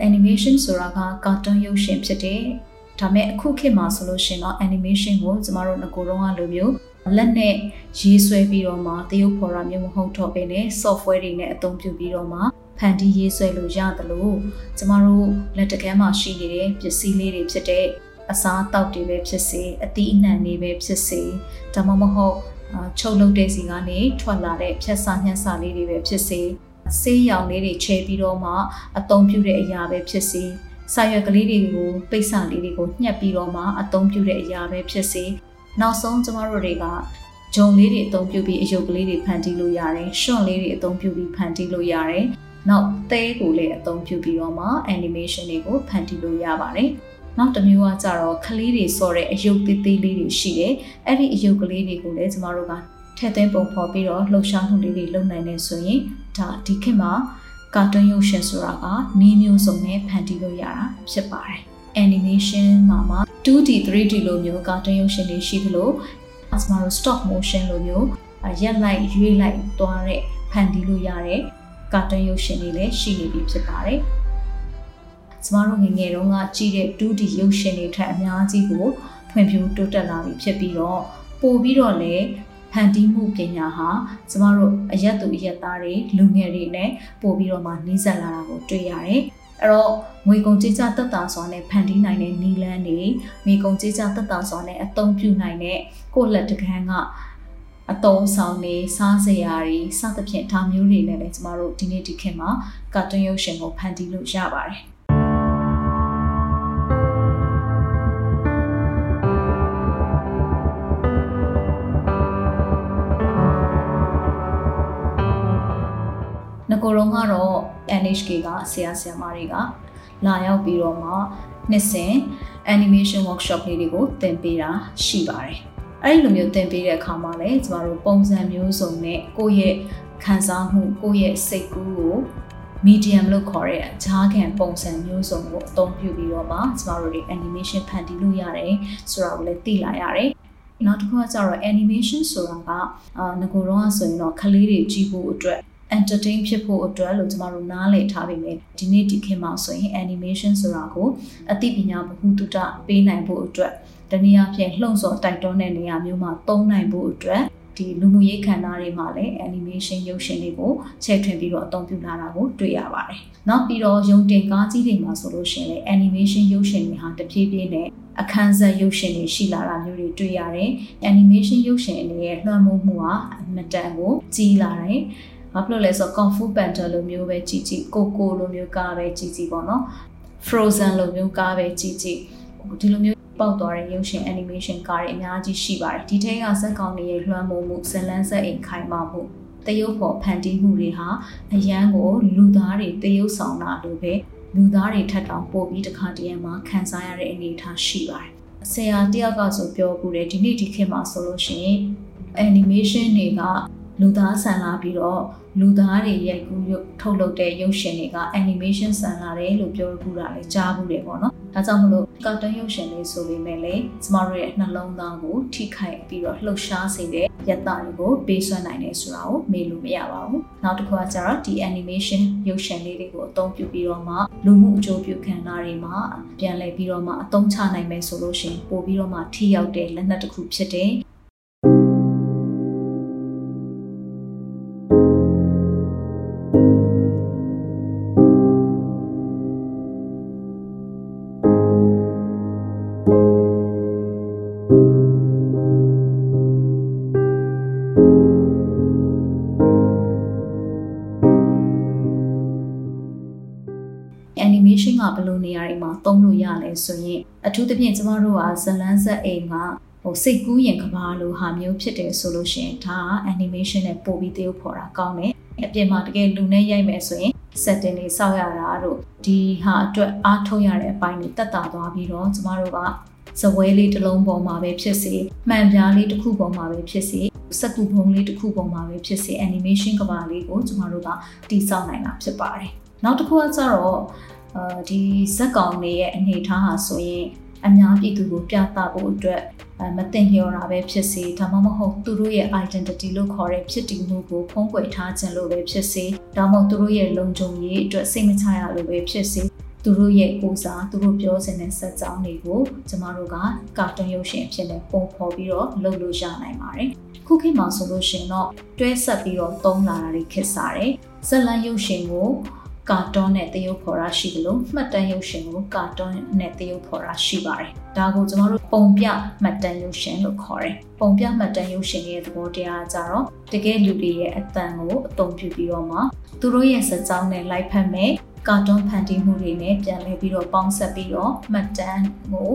animation ဆိုတာက cartoon ရုပ်ရှင်ဖြစ်တယ်။ဒါမဲ့အခုခေတ်မှာဆိုလို့ရှိရင်တော့ animation ကိုကျမတို့ငကိုယ်တော့ကလိုမျိုးလက်နဲ့ရေးဆွဲပြီးတော့မှတရုပ်ဖော်တာမျိုးမဟုတ်တော့ဘဲနဲ့ software တွေနဲ့အသုံးပြုပြီးတော့မှဖန်တီးရေးဆွဲလို့ရတယ်လို့ကျမတို့လက်တကမ်းမှာရှိနေတဲ့ပစ္စည်းလေးတွေဖြစ်တဲ့အစားအသောက်တွေပဲဖြစ်စေအသီးအနှံတွေပဲဖြစ်စေဒါမှမဟုတ်ချုပ်လုပ်တဲ့စီကနေထွက်လာတဲ့ဖြတ်စာညှက်စာလေးတွေပဲဖြစ်စေ ဆေးရောင်လေးတွေချဲပြီးတော့မှအသုံးပြုတဲ့အရာပဲဖြစ်စေစာရွက်ကလေးတွေကိုပိတ်စာလေးတွေကိုညှက်ပြီးတော့မှအသုံးပြုတဲ့အရာပဲဖြစ်စေနောက်ဆုံးကျမတို့တွေကဂျုံလေးတွေအသုံးပြုပြီးအယုတ်ကလေးတွေဖန်တီးလို့ရတယ်ရှွန့်လေးတွေအသုံးပြုပြီးဖန်တီးလို့ရတယ်နောက်သဲကိုလည်းအသုံးပြုပြီးတော့မှ animation တွေကိုဖန်တီးလို့ရပါတယ်နောက်တစ်မျိုးကကြတော့ကလေးတွေစော်တဲ့အယုတ်သေးသေးလေးတွေရှိတယ်အဲ့ဒီအယုတ်ကလေးတွေကိုလည်းကျမတို့ကထည့်သွင်းပုံဖော်ပြီးတော့လှုပ်ရှားမှုလေးတွေလုပ်နိုင်နေဆိုရင် ဒါဒီခေတ်မှာကာတွန်းရုပ်ရှင်ဆိုတာကနီးမျိုးစုံနဲ့ဖန်တီးလို့ရတာဖြစ်ပါတယ် animation မှာမှာ 2D 3D လိုမျိုးကာတွန်းရုပ်ရှင်တွေရှိသလိုအစမတို့ stop motion လိုမျိုးရက်လိုက်ရွေးလိုက်သွားတဲ့ဖန်တီးလို့ရတဲ့ကာတွန်းရုပ်ရှင်တွေလည်းရှိနေပြီဖြစ်ပါတယ်ကျမတို့ငငယ်တုန်းကကြည့်တဲ့ 2D ရုပ်ရှင်တွေထက်အများကြီးကိုဖွံ့ဖြိုးတိုးတက်လာပြီဖြစ်ပြီးတော့ပို့ပြီးတော့လည်း ဖန်တီးမှုပညာဟာကျမတို့အရက်သူအရက်သားတွေလူငယ်တွေနဲ့ပို့ပြီးတော့မှနှီးစပ်လာတာကိုတွေ့ရတယ်။အဲ့တော့ငွေကုန်ကြေးကျသက်သာစွာနဲ့ဖန်တီးနိုင်တဲ့နီလန်းတွေငွေကုန်ကြေးကျသက်သာစွာနဲ့အသုံးပြုနိုင်တဲ့ကိုယ့်လက်တကန်းကအတုံးဆောင်နေစားစရာတွေစသဖြင့်ဒါမျိုးတွေနဲ့လည်းကျမတို့ဒီနေ့ဒီခေတ်မှာကာတွန်းရုပ်ရှင်ကိုဖန်တီးလို့ရပါတယ် ကိုတော့ကတော့ NHK ကဆရာဆရာမတွေကလာရောက်ပြီးတော့မှနှစ်စဉ် animation workshop လေးတွေကိုသင်ပေးတာရှိပါတယ်။အဲဒီလိုမျိုးသင်ပေးတဲ့အခါမှာလည်းကျမတို့ပုံစံမျိုးစုံနဲ့ကိုယ့်ရဲ့ခံစားမှုကိုယ့်ရဲ့စိတ်ကူးကို medium လို့ခေါ်တဲ့ဂျားခံပုံစံမျိုးစုံကိုအသုံးပြုပြီးတော့မှကျမတို့တွေ animation ဖန်တီးလို့ရတယ်ဆိုတာကိုလည်းသိလာရတယ်နောက်တစ်ခုကကျတော့ animation ဆိုတာကအာငကိုတော့ဆိုရင်တော့ကလေးတွေကြည့်ဖို့အတွက် entertain ဖြစ်ဖို့အတွက်လို့ကျမတို့နားလည်ထားပေမဲ့ဒီနေ့ဒီခေတ်မှာဆိုရင် animation ဆိုတာကိုအသိပညာဗဟုသုတပေးနိုင်ဖို့အတွက်တနည်းအားဖြင့်လှုံ့ဆော်တိုက်တွန်းတဲ့နေရာမျိုးမှာသုံးနိုင်ဖို့အတွက်ဒီလူမှုရေးခန္ဓာတွေမှာလည်း animation ရုပ်ရှင်တွေကိုချဲ့ထွင်ပြီးတော့အသုံးပြုလာတာကိုတွေ့ရပါတယ်။နောက်ပြီးတော့ရုံတင်ကားကြီးတွေမှာဆိုလို့ရှိရင် animation ရုပ်ရှင်တွေဟာတဖြည်းဖြည်းနဲ့အခန်းဆက်ရုပ်ရှင်တွေရှိလာတာမျိုးတွေတွေ့ရတယ်။ animation ရုပ်ရှင်တွေရဲ့လွှမ်းမိုးမှုဟာအမတန်ကိုကြီးလာတယ်။ ဘာဖြစ်လို့လဲဆိုတော့ Kung Fu Panda လိုမျိုးပဲကြည့်ကြည့် Coco လိုမျိုးကားပဲကြည့်ကြည့်ပေါ့နော် Frozen လိုမျိုးကားပဲကြည့်ကြည့်ဒီလိုမျိုးပေါက်သွားတဲ့ရုပ်ရှင် animation ကားတွေအများကြီးရှိပါတယ်ဒီထဲကဇက်ကောင်တွေရဲ့လွှမ်းမိုးမှုဇလန်းဆက်အိမ်ခိုင်မာမှုတရုပ်ပေါ်ဖန်တီးမှုတွေဟာအရန်ကိုလူသားတွေတရုပ်ဆောင်တာလိုပဲလူသားတွေထက်တောင်ပိုပြီးတစ်ခါတည်းမှာခံစားရတဲ့အနေအထားရှိပါတယ်ဆရာတယောက်ကဆိုပြောပူတယ်ဒီနေ့ဒီခေတ်မှာဆိုလို့ရှိရင် animation တွေကလူသားဆန်လာပြီးတော့ လူသားတွေရိုက်ကူးထုတ်လုပ်တဲ့ရုပ်ရှင်တွေက animation ဆန်လာတယ်လို့ပြောခုတာလည်းကြားဘူးတယ်ပေါ့နော်။ဒါကြောင့်မလို့ကာတွန်းရုပ်ရှင်လေးဆိုပေမဲ့လည်းကျမတို့ရဲ့နှလုံးသားကိုထိခိုက်ပြီးတော့လှုပ်ရှားစေတဲ့ယတတွေကိုပေးစွမ်းနိုင်တယ်ဆိုတာကိုမေ့လို့မရပါဘူး။နောက်တစ်ခုကကျတော့ဒီ animation ရုပ်ရှင်လေးတွေကိုအသုံးပြုပြီးတော့မှလူမှုအကျိုးပြုခံတာတွေမှာပြန်လည်ပြီးတော့မှအသုံးချနိုင်မယ်ဆိုလို့ရှိရင်ပို့ပြီးတော့မှထိရောက်တဲ့လက်နက်တစ်ခုဖြစ်တဲ့ နေရာတွေမှာသုံးလို့ရလဲဆိုရင်အထူးသဖြင့်ကျမတို့ကဇလန်းဆက်အိမ်ကဟိုစိတ်ကူးရင်ကဘာလိုဟာမျိုးဖြစ်တယ်ဆိုလို့ရှိရင်ဒါက animation နဲ့ပို့ပြီးသရုပ်ဖော်တာကောင်းတယ်အပြင်မှာတကယ်လူနဲ့ရိုက်မယ်ဆိုရင် setting တွေစောက်ရတာတို့ဒီဟာအတွက်အားထုတ်ရတဲ့အပိုင်းတွေတက်တာသွားပြီးတော့ကျမတို့ကဇပွဲလေးတစ်လုံးပေါ်မှာပဲဖြစ်စေမှန်ပြားလေးတစ်ခုပေါ်မှာပဲဖြစ်စေစက်ကူပုံလေးတစ်ခုပေါ်မှာပဲဖြစ်စေ animation ကဘာလေးကိုကျမတို့ကတိစောက်နိုင်တာဖြစ်ပါတယ်နောက်တစ်ခုကကျတော့ အာဒီဇက်ကောင်တွေရဲ့အနေအထားဟာဆိုရင်အများပြည်သူကိုပြသဖို့အတွက်မတင်လျော်တာပဲဖြစ်စေဒါမှမဟုတ်သူတို့ရဲ့ identity လို့ခေါ်တဲ့ဖြစ်တည်မှုကိုဖုံးကွယ်ထားခြင်းလို့ပဲဖြစ်စေဒါမှမဟုတ်သူတို့ရဲ့လုံခြုံရေးအတွက်စိတ်မချရလို့ပဲဖြစ်စေသူတို့ရဲ့ကိုစားသူတို့ပြောစင်တဲ့စက်ကြောင်းတွေကိုကျမတို့ကကာတွန်းရုပ်ရှင်အဖြစ်နဲ့ပုံဖော်ပြီးတော့လုပ်လို့ရနိုင်ပါတယ်ခုခေတ်မှာဆိုလို့ရှိရင်တော့တွဲဆက်ပြီးတော့သုံးလာတာတွေခက်စားတယ်ဇက်လန်ရုပ်ရှင်ကို ကာတွန်းနဲ့တရုပ်ဖော်တာရှိတယ်လို့မှတ်တမ်းရုပ်ရှင်ကိုကာတွန်းနဲ့တရုပ်ဖော်တာရှိပါတယ်။ဒါကိုကျမတို့ပုံပြမှတ်တမ်းရုပ်ရှင်လို့ခေါ်တယ်။ပုံပြမှတ်တမ်းရုပ်ရှင်ရဲ့သဘောတရားကြတော့တကယ်လူတွေရဲ့အတန်ကိုအသုံးပြုပြီးတော့မှသူတို့ရဲ့စကြောင်းနဲ့လိုက်ဖက်မယ်ကာတွန်းဖန်တီးမှုတွေနဲ့ပြန်လည်ပြီးတော့ပေါင်းဆက်ပြီးတော့မှတ်တမ်းကို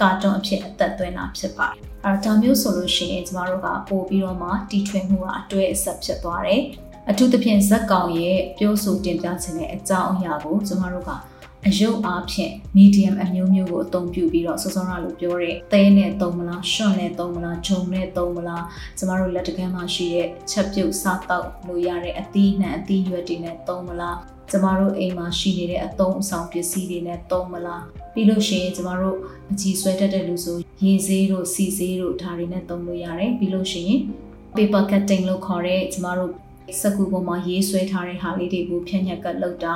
ကာတွန်းအဖြစ်အသက်သွင်းတာဖြစ်ပါတယ်။အဲဒါမျိုးဆိုလို့ရှိရင်ကျမတို့ကပို့ပြီးတော့မှတီထွင်မှုကအတွေ့အဆက်ဖြစ်သွားတယ်။ အထူးသဖြင့်ဇက်ကောင်ရဲ့ပြောဆိုတင်ပြခြင်းတဲ့အကြောင်းအရာကိုကျမတို့ကအယုတ်အားဖြင့် medium အမျိုးမျိုးကိုအသုံးပြုပြီးတော့စောစောရလို့ပြောတဲ့သဲနဲ့သုံးမလားရှွန့်နဲ့သုံးမလားဂျုံနဲ့သုံးမလားကျမတို့လက်တကမ်းမှာရှိတဲ့ချက်ပြုတ်စားတောက်လို့ရတဲ့အသီးနှံအသီးရွက်တွေနဲ့သုံးမလားကျမတို့အိမ်မှာရှိနေတဲ့အသုံးအဆောင်ပစ္စည်းတွေနဲ့သုံးမလားပြီးလို့ရှိရင်ကျမတို့အကြီးဆွဲတတ်တဲ့လူဆိုရေဆေးတို့စီဆေးတို့ဒါတွေနဲ့သုံးလို့ရတယ်ပြီးလို့ရှိရင် paper cutting လို့ခေါ်တဲ့ကျမတို့ စကူပေါ်မှာရေးဆွဲထားတဲ့ဟာလေးတွေကိုဖြန့်ညက်ကလုပ်တာ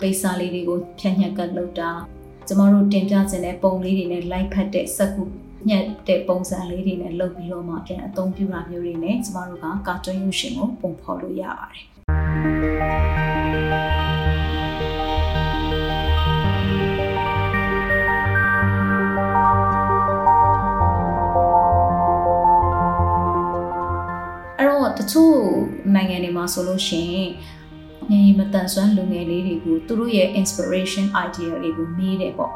ပိတ်စာလေးတွေကိုဖြန့်ညက်ကလုပ်တာကျမတို့တင်ပြခြင်းတဲ့ပုံလေးတွေနဲ့ like ဖတ်တဲ့စကူညက်တဲ့ပုံစံလေးတွေနဲ့လုပ်ပြီးတော့မှပြန်အသုံးပြုတာမျိုးတွေနဲ့ကျမတို့ကကာတွန်းရုပ်ရှင်ကိုပုံဖော်လို့ရပါတယ် တချို့နိုင်ငံတွေမှာဆိုလို့ရှိရင်ညီမတန်ဆွမ်းလူငယ်လေးတွေကိုသူတို့ရဲ့ inspiration idea တွေကိုမေးတယ်ပေါ့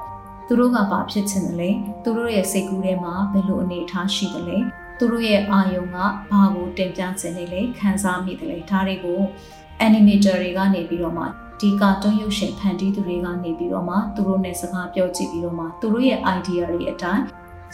သူတို့ကဘာဖြစ်ချင်တယ်လဲသူတို့ရဲ့စိတ်ကူးထဲမှာဘယ်လိုအနေအထားရှိတယ်လဲသူတို့ရဲ့အာယုံကဘာကိုတင်ပြချင်နေလဲခံစားမိတယ်လဲဒါတွေကို animator တွေကနေပြီးတော့မှဒီကာတွန်းရုပ်ရှင်ဖန်တီးသူတွေကနေပြီးတော့မှသူတို့နဲ့စကားပြောကြည့်ပြီးတော့မှသူတို့ရဲ့ idea တွေအတိုင်း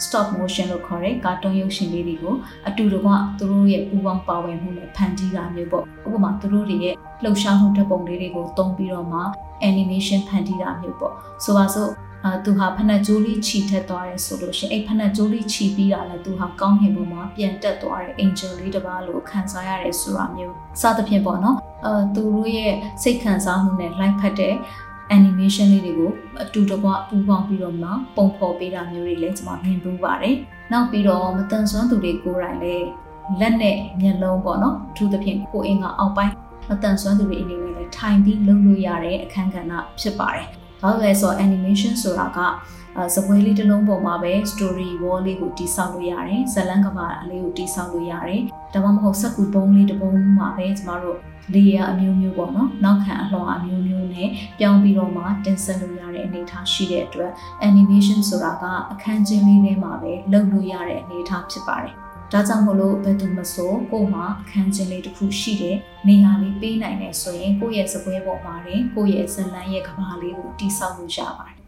stop motion လို့ခေါ်တဲ့ကာတွန်းရုပ်ရှင်လေးတွေကိုအတူတကွသူတို့ရဲ့ပူပေါင်းပါဝင်မှုနဲ့ဖန်တီးတာမျိုးပေါ့ဥပမာသူတို့တွေရဲ့လှုပ်ရှားမှုဓာတ်ပုံလေးတွေကိုသုံးပြီးတော့မှ animation ဖန်တီးတာမျိုးပေါ့ဆိုပါစို့အာသူဟာဖနက်ကြိုးလေးခြိထက်သွားတယ်ဆိုလို့ရှိရင်အဲ့ဖနက်ကြိုးလေးခြိပြီးတာလည်းသူဟာကောင်းကင်ဘုံမှာပြန်တက်သွားတဲ့ angel လေးတစ်ပါးလို့ခံစားရတယ်ဆိုတာမျိုးစသဖြင့်ပေါ့နော်အာသူတို့ရဲ့စိတ်ခံစားမှုနဲ့ live ဖတ်တဲ့ animation လေးတွေကိုအတူတကွပူးပေါင်းပြီးတော့မှပုံဖော်ပေးတာမျိုးတွေလည်းကျွန်မမြင်ပူးပါတယ်။နောက်ပြီးတော့မတန်ဆွမ်းသူတွေကိုယ်တိုင်လည်းလက်နဲ့မျက်လုံးပေါ့နော်အထူးသဖြင့်ကိုယ်အင်ကအောက်ပိုင်းမတန်ဆွမ်းသူတွေအနေနဲ့လည်းထိုင်ပြီးလုပ်လို့ရတဲ့အခန်းကဏ္ဍဖြစ်ပါတယ်။ဘာလို့လဲဆိုတော့ animation ဆိုတာကစပွဲလေးတစ်လုံးပေါ်မှာပဲ story wall လေးကိုတိဆောက်လို့ရတယ်ဇလန်းကဘာလေးကိုတိဆောက်လို့ရတယ်ဒါမှမဟုတ်စက်ကူပုံးလေးတစ်ပုံးမှာပဲကျမတို့ layer အမျိုးမျိုးပေါ့နော်နောက်ခံအလွှာအမျိုးမျိုးနဲ့ပြောင်းပြီးတော့မှတင်ဆက်လို့ရတဲ့အနေအထားရှိတဲ့အတွက် animation ဆိုတာကအခန်းချင်းလေးထဲမှာပဲလုပ်လို့ရတဲ့အနေအထားဖြစ်ပါတယ်ဒါကြောင့်မလို့ဘယ်သူမဆိုကို့မှာအခန်းချင်းလေးတစ်ခုရှိတဲ့နေရာလေးပေးနိုင်တယ်ဆိုရင်ကိုယ့်ရဲ့စပွဲပေါ်မှာတင်ကိုယ့်ရဲ့ဇလန်းရဲ့ကဘာလေးကိုတိဆောက်လို့ရပါတယ်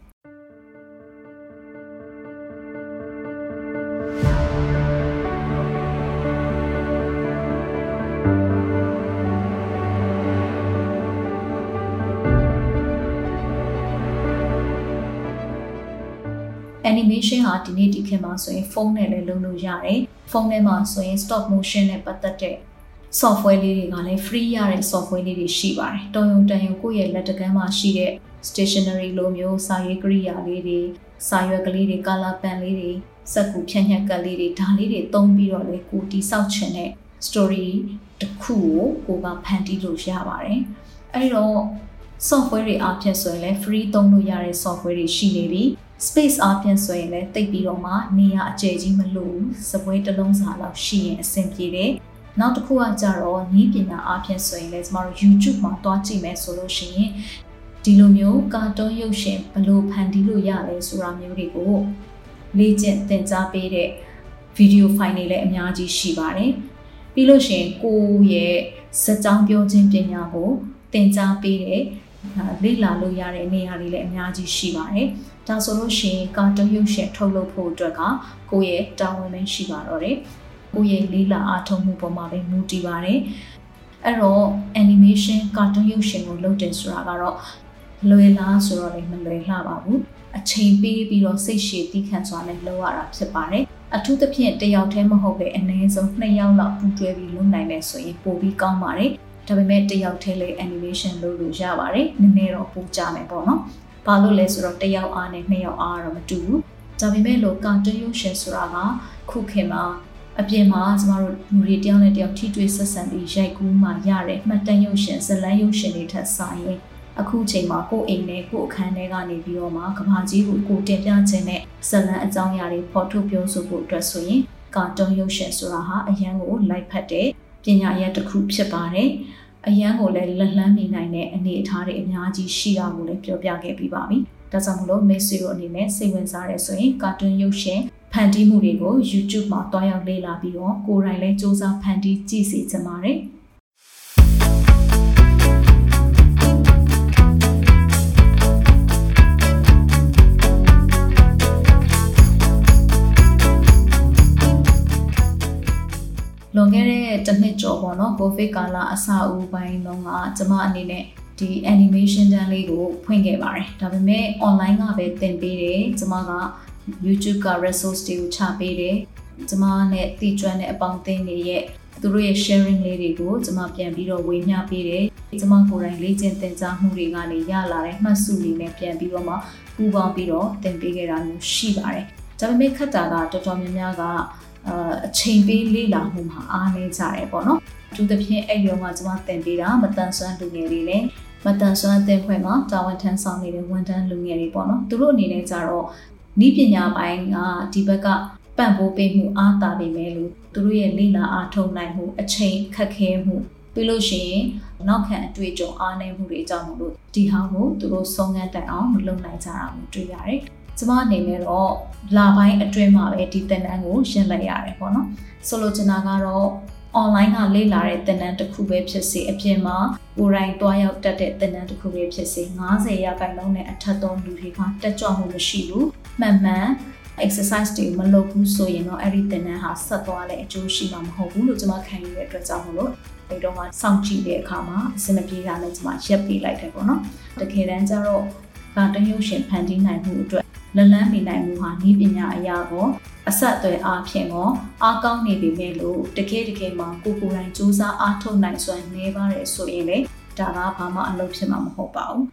animation ဟာဒီနေ့ဒီခေတ်မှာဆိုရင်ဖုန်းနဲ့လည်းလုပ်လို့ရတယ်ဖုန်းထဲမှာဆိုရင် stop motion နဲ့ပတ်သက်တဲ့ software လေးတွေကလည်း free ရတဲ့ software လေးတွေရှိပါတယ်တော်ရုံတန်ရုံကိုယ့်ရဲ့လက်တကမ်းမှာရှိတဲ့ stationery လိုမျိုးစာရေးကိရိယာလေးတွေစာရွက်ကလေးတွေ color pen လေးတွေစက်ကူဖြန့်ညက်ကတ်လေးတွေဒါလေးတွေသုံးပြီးတော့လေကိုတိဆောက်ချင်တဲ့ story တစ်ခုကိုကိုကဖန်တီးလို့ရပါတယ်အဲဒီတော့ software တွေအပြင်ဆိုရင်လည်း free သုံးလို့ရတဲ့ software တွေရှိနေပြီ space အပြင်ဆိုရင်လည်းတိတ်ပြီးတော့မှနေရအကျယ်ကြီးမလို့စပွဲတစ်လုံးစာလောက်ရှိရင်အဆင်ပြေတယ်နောက်တစ်ခုကကြတော့နီးပညာအပြင်ဆိုရင်လည်းကျမတို့ YouTube မှာတွားကြည့်မယ်ဆိုလို့ရှိရင်ဒီလိုမျိုးကာတွန်းရုပ်ရှင်ဘလို့ဖန်တီးလို့ရလဲဆိုတာမျိုးတွေကိုလေ့ကျင့်သင်ကြားပေးတဲ့ဗီဒီယိုဖိုင်တွေလည်းအများကြီးရှိပါတယ်ပြီးလို့ရှိရင်ကိုရဲ့စက်ကြောင်းပြောခြင်းပညာကိုသင်ကြားပေးတဲ့လေ့လာလို့ရတဲ့နေရာတွေလည်းအများကြီးရှိပါတယ်။ ဒါဆိုလို့ရှိရင်ကာတွန်းရုပ်ရှင်ထုတ်လုပ်ဖို့အတွက်ကကိုယ့်ရဲ့တာဝန်ပဲရှိပါတော့တယ်။ကိုယ့်ရဲ့လေ့လာအားထုတ်မှုပေါ်မှာပဲမူတည်ပါတယ်။အဲ့တော့ animation ကာတွန်းရုပ်ရှင်ကိုလုပ်တယ်ဆိုတာကတော့လွယ်လားဆိုတော့လည်းမလွယ်လှပါဘူး။အချိန်ပေးပြီးတော့စိတ်ရှည်သီးခံစွာနဲ့လုပ်ရတာဖြစ်ပါတယ်။အထူးသဖြင့်တယောက်တည်းမဟုတ်ပဲအနည်းဆုံး2ယောက်လောက်ပူးတွဲပြီးလုပ်နိုင်မယ်ဆိုရင်ပိုပြီးကောင်းပါတယ်ဒါပေမဲ့တယောက်တည်းလေး animation လုပ်လို့ရပါတယ်နည်းနည်းတော့ပိုကြမယ်ပေါ့နော် ဘာလို့လဲဆိုတော့တယောက်အားနဲ့နှစ်ယောက်အားတော့မတူဘူးဒါပေမဲ့လို့ကာတွန်းရုပ်ရှင်ဆိုတာကခုခေတ်မှာအပြင်မှာကျမတို့လူတွေတယောက်နဲ့တယောက်ထိတွေ့ဆက်ဆံပြီးရိုက်ကူးမှရတဲ့မှတ်တမ်းရုပ်ရှင်ဇလန်းရုပ်ရှင်တွေထက်စာရင်အခုချိန်မှာကိုယ်အိမ်နဲ့ကိုယ်အခန်းထဲကနေပြီးတော့မှကဘာကြီးကိုကိုတင်ပြခြင်းနဲ့ဇလန်းအကြောင်းအရာတွေဖော်ထုတ်ပြောဆိုဖို့အတွက်ဆိုရင်ကာတွန်းရုပ်ရှင်ဆိုတာဟာအရန်ကိုလိုက်ဖက်တဲ့ပညာရပ်တစ်ခုဖြစ်ပါတယ်။ အရန်ကိုလည်းလက်လှမ်းမိနိုင်တဲ့အနေအထားတွေအများကြီးရှိတာကိုလည်းပြောပြခဲ့ပြီးပါပြီ။ဒါကြောင့်မလို့မိတ်ဆွေတို့အနေနဲ့စိတ်ဝင်စားရဲဆိုရင်ကာတွန်းရုပ်ရှင်ဖန်တီးမှုတွေကို YouTube မှာတွားရောက်လေ့လာပြီးတော့ကိုယ်တိုင်လည်းစူးစမ်းဖန်တီးကြည့်စေချင်ပါတယ်။ လွန်ခဲ့တဲ့တစ်နှစ်ကျော်ပေါ့နော်ကိုဗစ်ကာလအစအဦးပိုင်းလုံးကကျမအနေနဲ့ဒီ animation တန်းလေးကိုဖွင့်ခဲ့ပါတယ်ဒါပေမဲ့ online ကပဲသင်ပေးတယ်ကျမက YouTube က resource တွေကိုချပေးတယ်ကျမနဲ့တည်ကျွမ်းတဲ့အပေါင်းအသင်းတွေရဲ့သူတို့ရဲ့ sharing လေးတွေကိုကျမပြန်ပြီးတော့ဝေမျှပေးတယ်ကျမကိုယ်တိုင်လေ့ကျင့်သင်ကြားမှုတွေကနေရလာတဲ့မှတ်စုတွေနဲ့ပြန်ပြီးတော့မှပူးပေါင်းပြီးတော့သင်ပေးခဲ့တာမျိုးရှိပါတယ်ဒါပေမဲ့ခက်တာကတော်တော်များများက အချိန်ပေးလေ့လာမှုမှာအားနည်းကြတယ်ပေါ့နော်အထူးသဖြင့်အဲ့ဒီတော့ကကျွန်မသင်ပေးတာမတန်ဆွမ်းလူငယ်တွေနဲ့မတန်ဆွမ်းအသင်းဖွဲ့မှာတာဝန်ထမ်းဆောင်နေတဲ့ဝန်ထမ်းလူငယ်တွေပေါ့နော်သူတို့အနေနဲ့ကြတော့ဤပညာပိုင်းကဒီဘက်ကပံ့ပိုးပေးမှုအားတာပေမဲ့လို့သူတို့ရဲ့လေ့လာအားထုတ်နိုင်မှုအချိန်ခက်ခဲမှုပြီးလို့ရှိရင်နောက်ခံအတွေ့အကြုံအားနည်းမှုတွေကြောင့်မလို့ဒီဟာကိုသူတို့ဆုံးငန်းတိုင်အောင်မလုပ်နိုင်ကြတာကိုတွေ့ရတယ် ကျမအနေနဲ့တော့လာပိုင်းအတွင်းမှာပဲဒီသင်တန်းကိုရှင်းလိုက်ရတယ်ပေါ့နော်ဆိုလိုချင်တာကတော့ online ကလေ့လာတဲ့သင်တန်းတစ်ခုပဲဖြစ်စေအပြင်မှာကိုယ်တိုင်တွားရောက်တက်တဲ့သင်တန်းတစ်ခုပဲဖြစ်စေ90ရာခိုင်နှုန်းနဲ့အထက်သောလူတွေကတက်ကြွမှုမရှိဘူးမှန်မှန် exercise တွေမလုပ်ဘူးဆိုရင်တော့အဲ့ဒီသင်တန်းဟာဆက်သွားတဲ့အကျိုးရှိမှာမဟုတ်ဘူးလို့ကျွန်မခံယူတဲ့အတွက်ကြောင့်မလို့အဲ့တော့ကစောင့်ကြည့်တဲ့အခါမှာအဆင်မပြေတာနဲ့ကျွန်မရက်ပေးလိုက်တယ်ပေါ့နော်တကယ်တမ်းကျတော့ကတရုပ်ရှင်ဖန်တီးနိုင်မှုအတွက် လလန်းမိနိုင်မှုဟာဤပညာအရာကိုအဆက်အသွယ်အားဖြင့်ရောအားကောင်းနေပြီမဲ့လို့တကယ်တကယ်မှကိုကိုယ်တိုင်စူးစမ်းအားထုတ်နိုင်စွမ်းနေပါတယ်ဆိုရင်လေဒါကဘာမှအလုပ်ဖြစ်မှာမဟုတ်ပါဘူး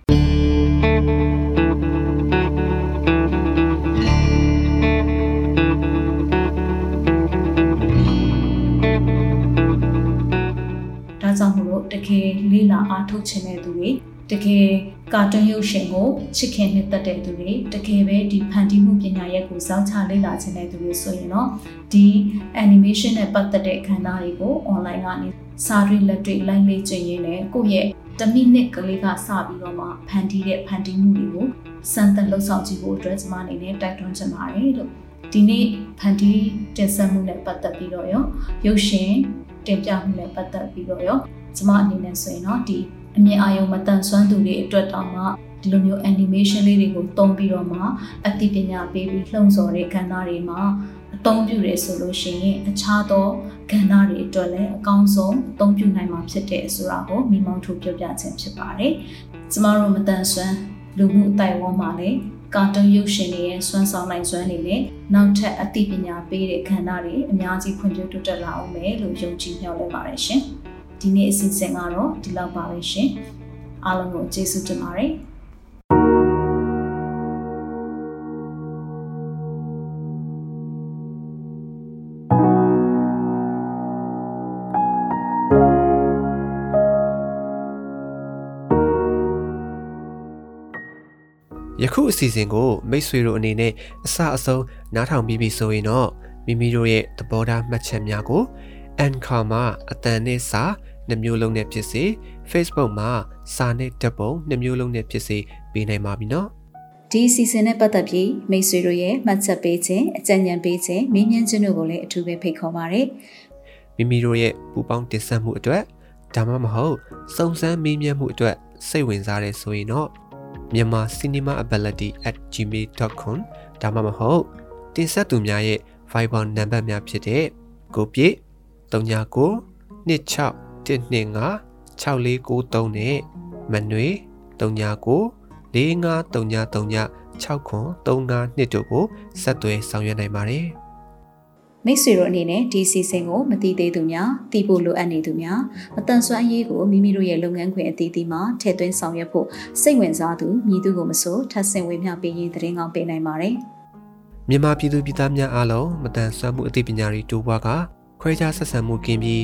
ဒါကြောင့်မလို့တကယ်လေးလာအားထုတ်ခြင်းတဲ့သူတွေ တကယ်ကာတွန်းရုပ်ရှင်ကိုချစ်ခင်နှစ်သက်တဲ့သူတွေတကယ်ပဲဒီဖန်တီးမှုပညာရပ်ကိုစောင့်ချလေ့လာခြင်းတဲ့သူတွေဆိုရင်တော့ဒီ animation နဲ့ပတ်သက်တဲ့အခမ်းအနားတွေကို online ကနေစာရီလက်တွေ့ line လေးကျင့်ရင်းနဲ့ကိုယ့်ရဲ့တမိနစ်ကလေးကစပြီးတော့မှဖန်တီးတဲ့ဖန်တီးမှုတွေကိုစမ်းသပ်လှုပ်ဆောင်ကြည့်ဖို့အတွက်ကျွန်မအနေနဲ့တိုက်တွန်းချင်ပါတယ်လို့ဒီနေ့ဖန်တီးတင်ဆက်မှုနဲ့ပတ်သက်ပြီးတော့ရောရုပ်ရှင်တင်ပြမှုနဲ့ပတ်သက်ပြီးတော့ရောကျွန်မအနေနဲ့ဆိုရင်တော့ဒီ အမြင်အာရုံမတန်ဆွမ်းသူတွေအတွက်တောင်မှဒီလိုမျိုး animation လေးတွေကိုသုံးပြီးတော့မှအသိပညာပေးပြီးလှုံ့ဆော်တဲ့ကဏ္ဍတွေမှာအသုံးပြုရဲဆိုလို့ရှိရင်အခြားသောကဏ္ဍတွေအတွက်လည်းအကောင်းဆုံးအသုံးပြုနိုင်မှာဖြစ်တဲ့ဆိုတာကိုမိမောင်းထုတ်ပြောပြခြင်းဖြစ်ပါတယ်။ကျမတို့မတန်ဆွမ်းလူမှုအတိုင်းအဝန်းမှာလည်းကာတွန်းရုပ်ရှင်တွေရဲ့စွမ်းဆောင်နိုင်စွမ်းတွေနဲ့နောက်ထပ်အသိပညာပေးတဲ့ခန္ဓာတွေအများကြီးဖွံ့ဖြိုးတိုးတက်လာအောင်မယ်လို့ယုံကြည်မျှော်လင့်ပါတယ်ရှင်။ ဒီနေ့အစီအစဉ်ကတော့ဒီလောက်ပါပဲရှင်အားလုံးကိုကျေးဇူးတင်ပါတယ်ယခုအစီအစဉ်ကိုမိတ်ဆွေတို့အနေနဲ့အစအဆုံးနားထောင်ပြီးပြီဆိုရင်တော့မိမိတို့ရဲ့သဘောထားမှတ်ချက်များကို Anchor မှာအတန်နဲ့စာ နှစ်မျိုးလုံးနဲ့ဖြစ်စေ Facebook မှာစာနဲ့ဓာတ်ပုံနှစ်မျိုးလုံးနဲ့ဖြစ်စေပေးနိုင်ပါပြီနော်ဒီအစီအစဉ်နဲ့ပတ်သက်ပြီးမိတ်ဆွေတို့ရဲ့မှတ်ချက်ပေးခြင်းအကြံဉာဏ်ပေးခြင်းမေးမြန်းခြင်းတို့ကိုလည်းအထူးပဲဖိတ်ခေါ်ပါရစေမိမိတို့ရဲ့ပူပေါင်းတင်ဆက်မှုအတွက်ဒါမှမဟုတ်စုံစမ်းမေးမြန်းမှုအတွက်စိတ်ဝင်စားတဲ့ဆိုရင်တော့မြန်မာ cinemaability@gmail.com ဒါမှမဟုတ်တင်ဆက်သူများရဲ့ Viber နံပါတ်များဖြစ်တဲ့ကိုပြည့်39 26 125 6493နဲ့မနွေ39 453939 6935တို့ကိုဆက်သွယ်ဆောင်ရွက်နိုင်ပါတယ်။မိတ်ဆွေတို့အနေနဲ့ဒီစီစဉ်ကိုမသိသေးသူများသိဖို့လိုအပ်နေသူများမတန်ဆွမ်းရေးကိုမိမိတို့ရဲ့လုပ်ငန်းခွင်အသီးသီးမှာထည့်သွင်းဆောင်ရွက်ဖို့စိတ်ဝင်စားသူမြည်သူကိုမဆိုထပ်ဆင့်ဝေမျှပေးရင်သတင်းကောင်းပေးနိုင်ပါတယ်။မြန်မာပြည်သူပြည်သားများအားလုံးမတန်ဆွမ်းမှုအသိပညာတွေတိုးပွားကခွဲခြားဆက်ဆံမှုကင်းပြီး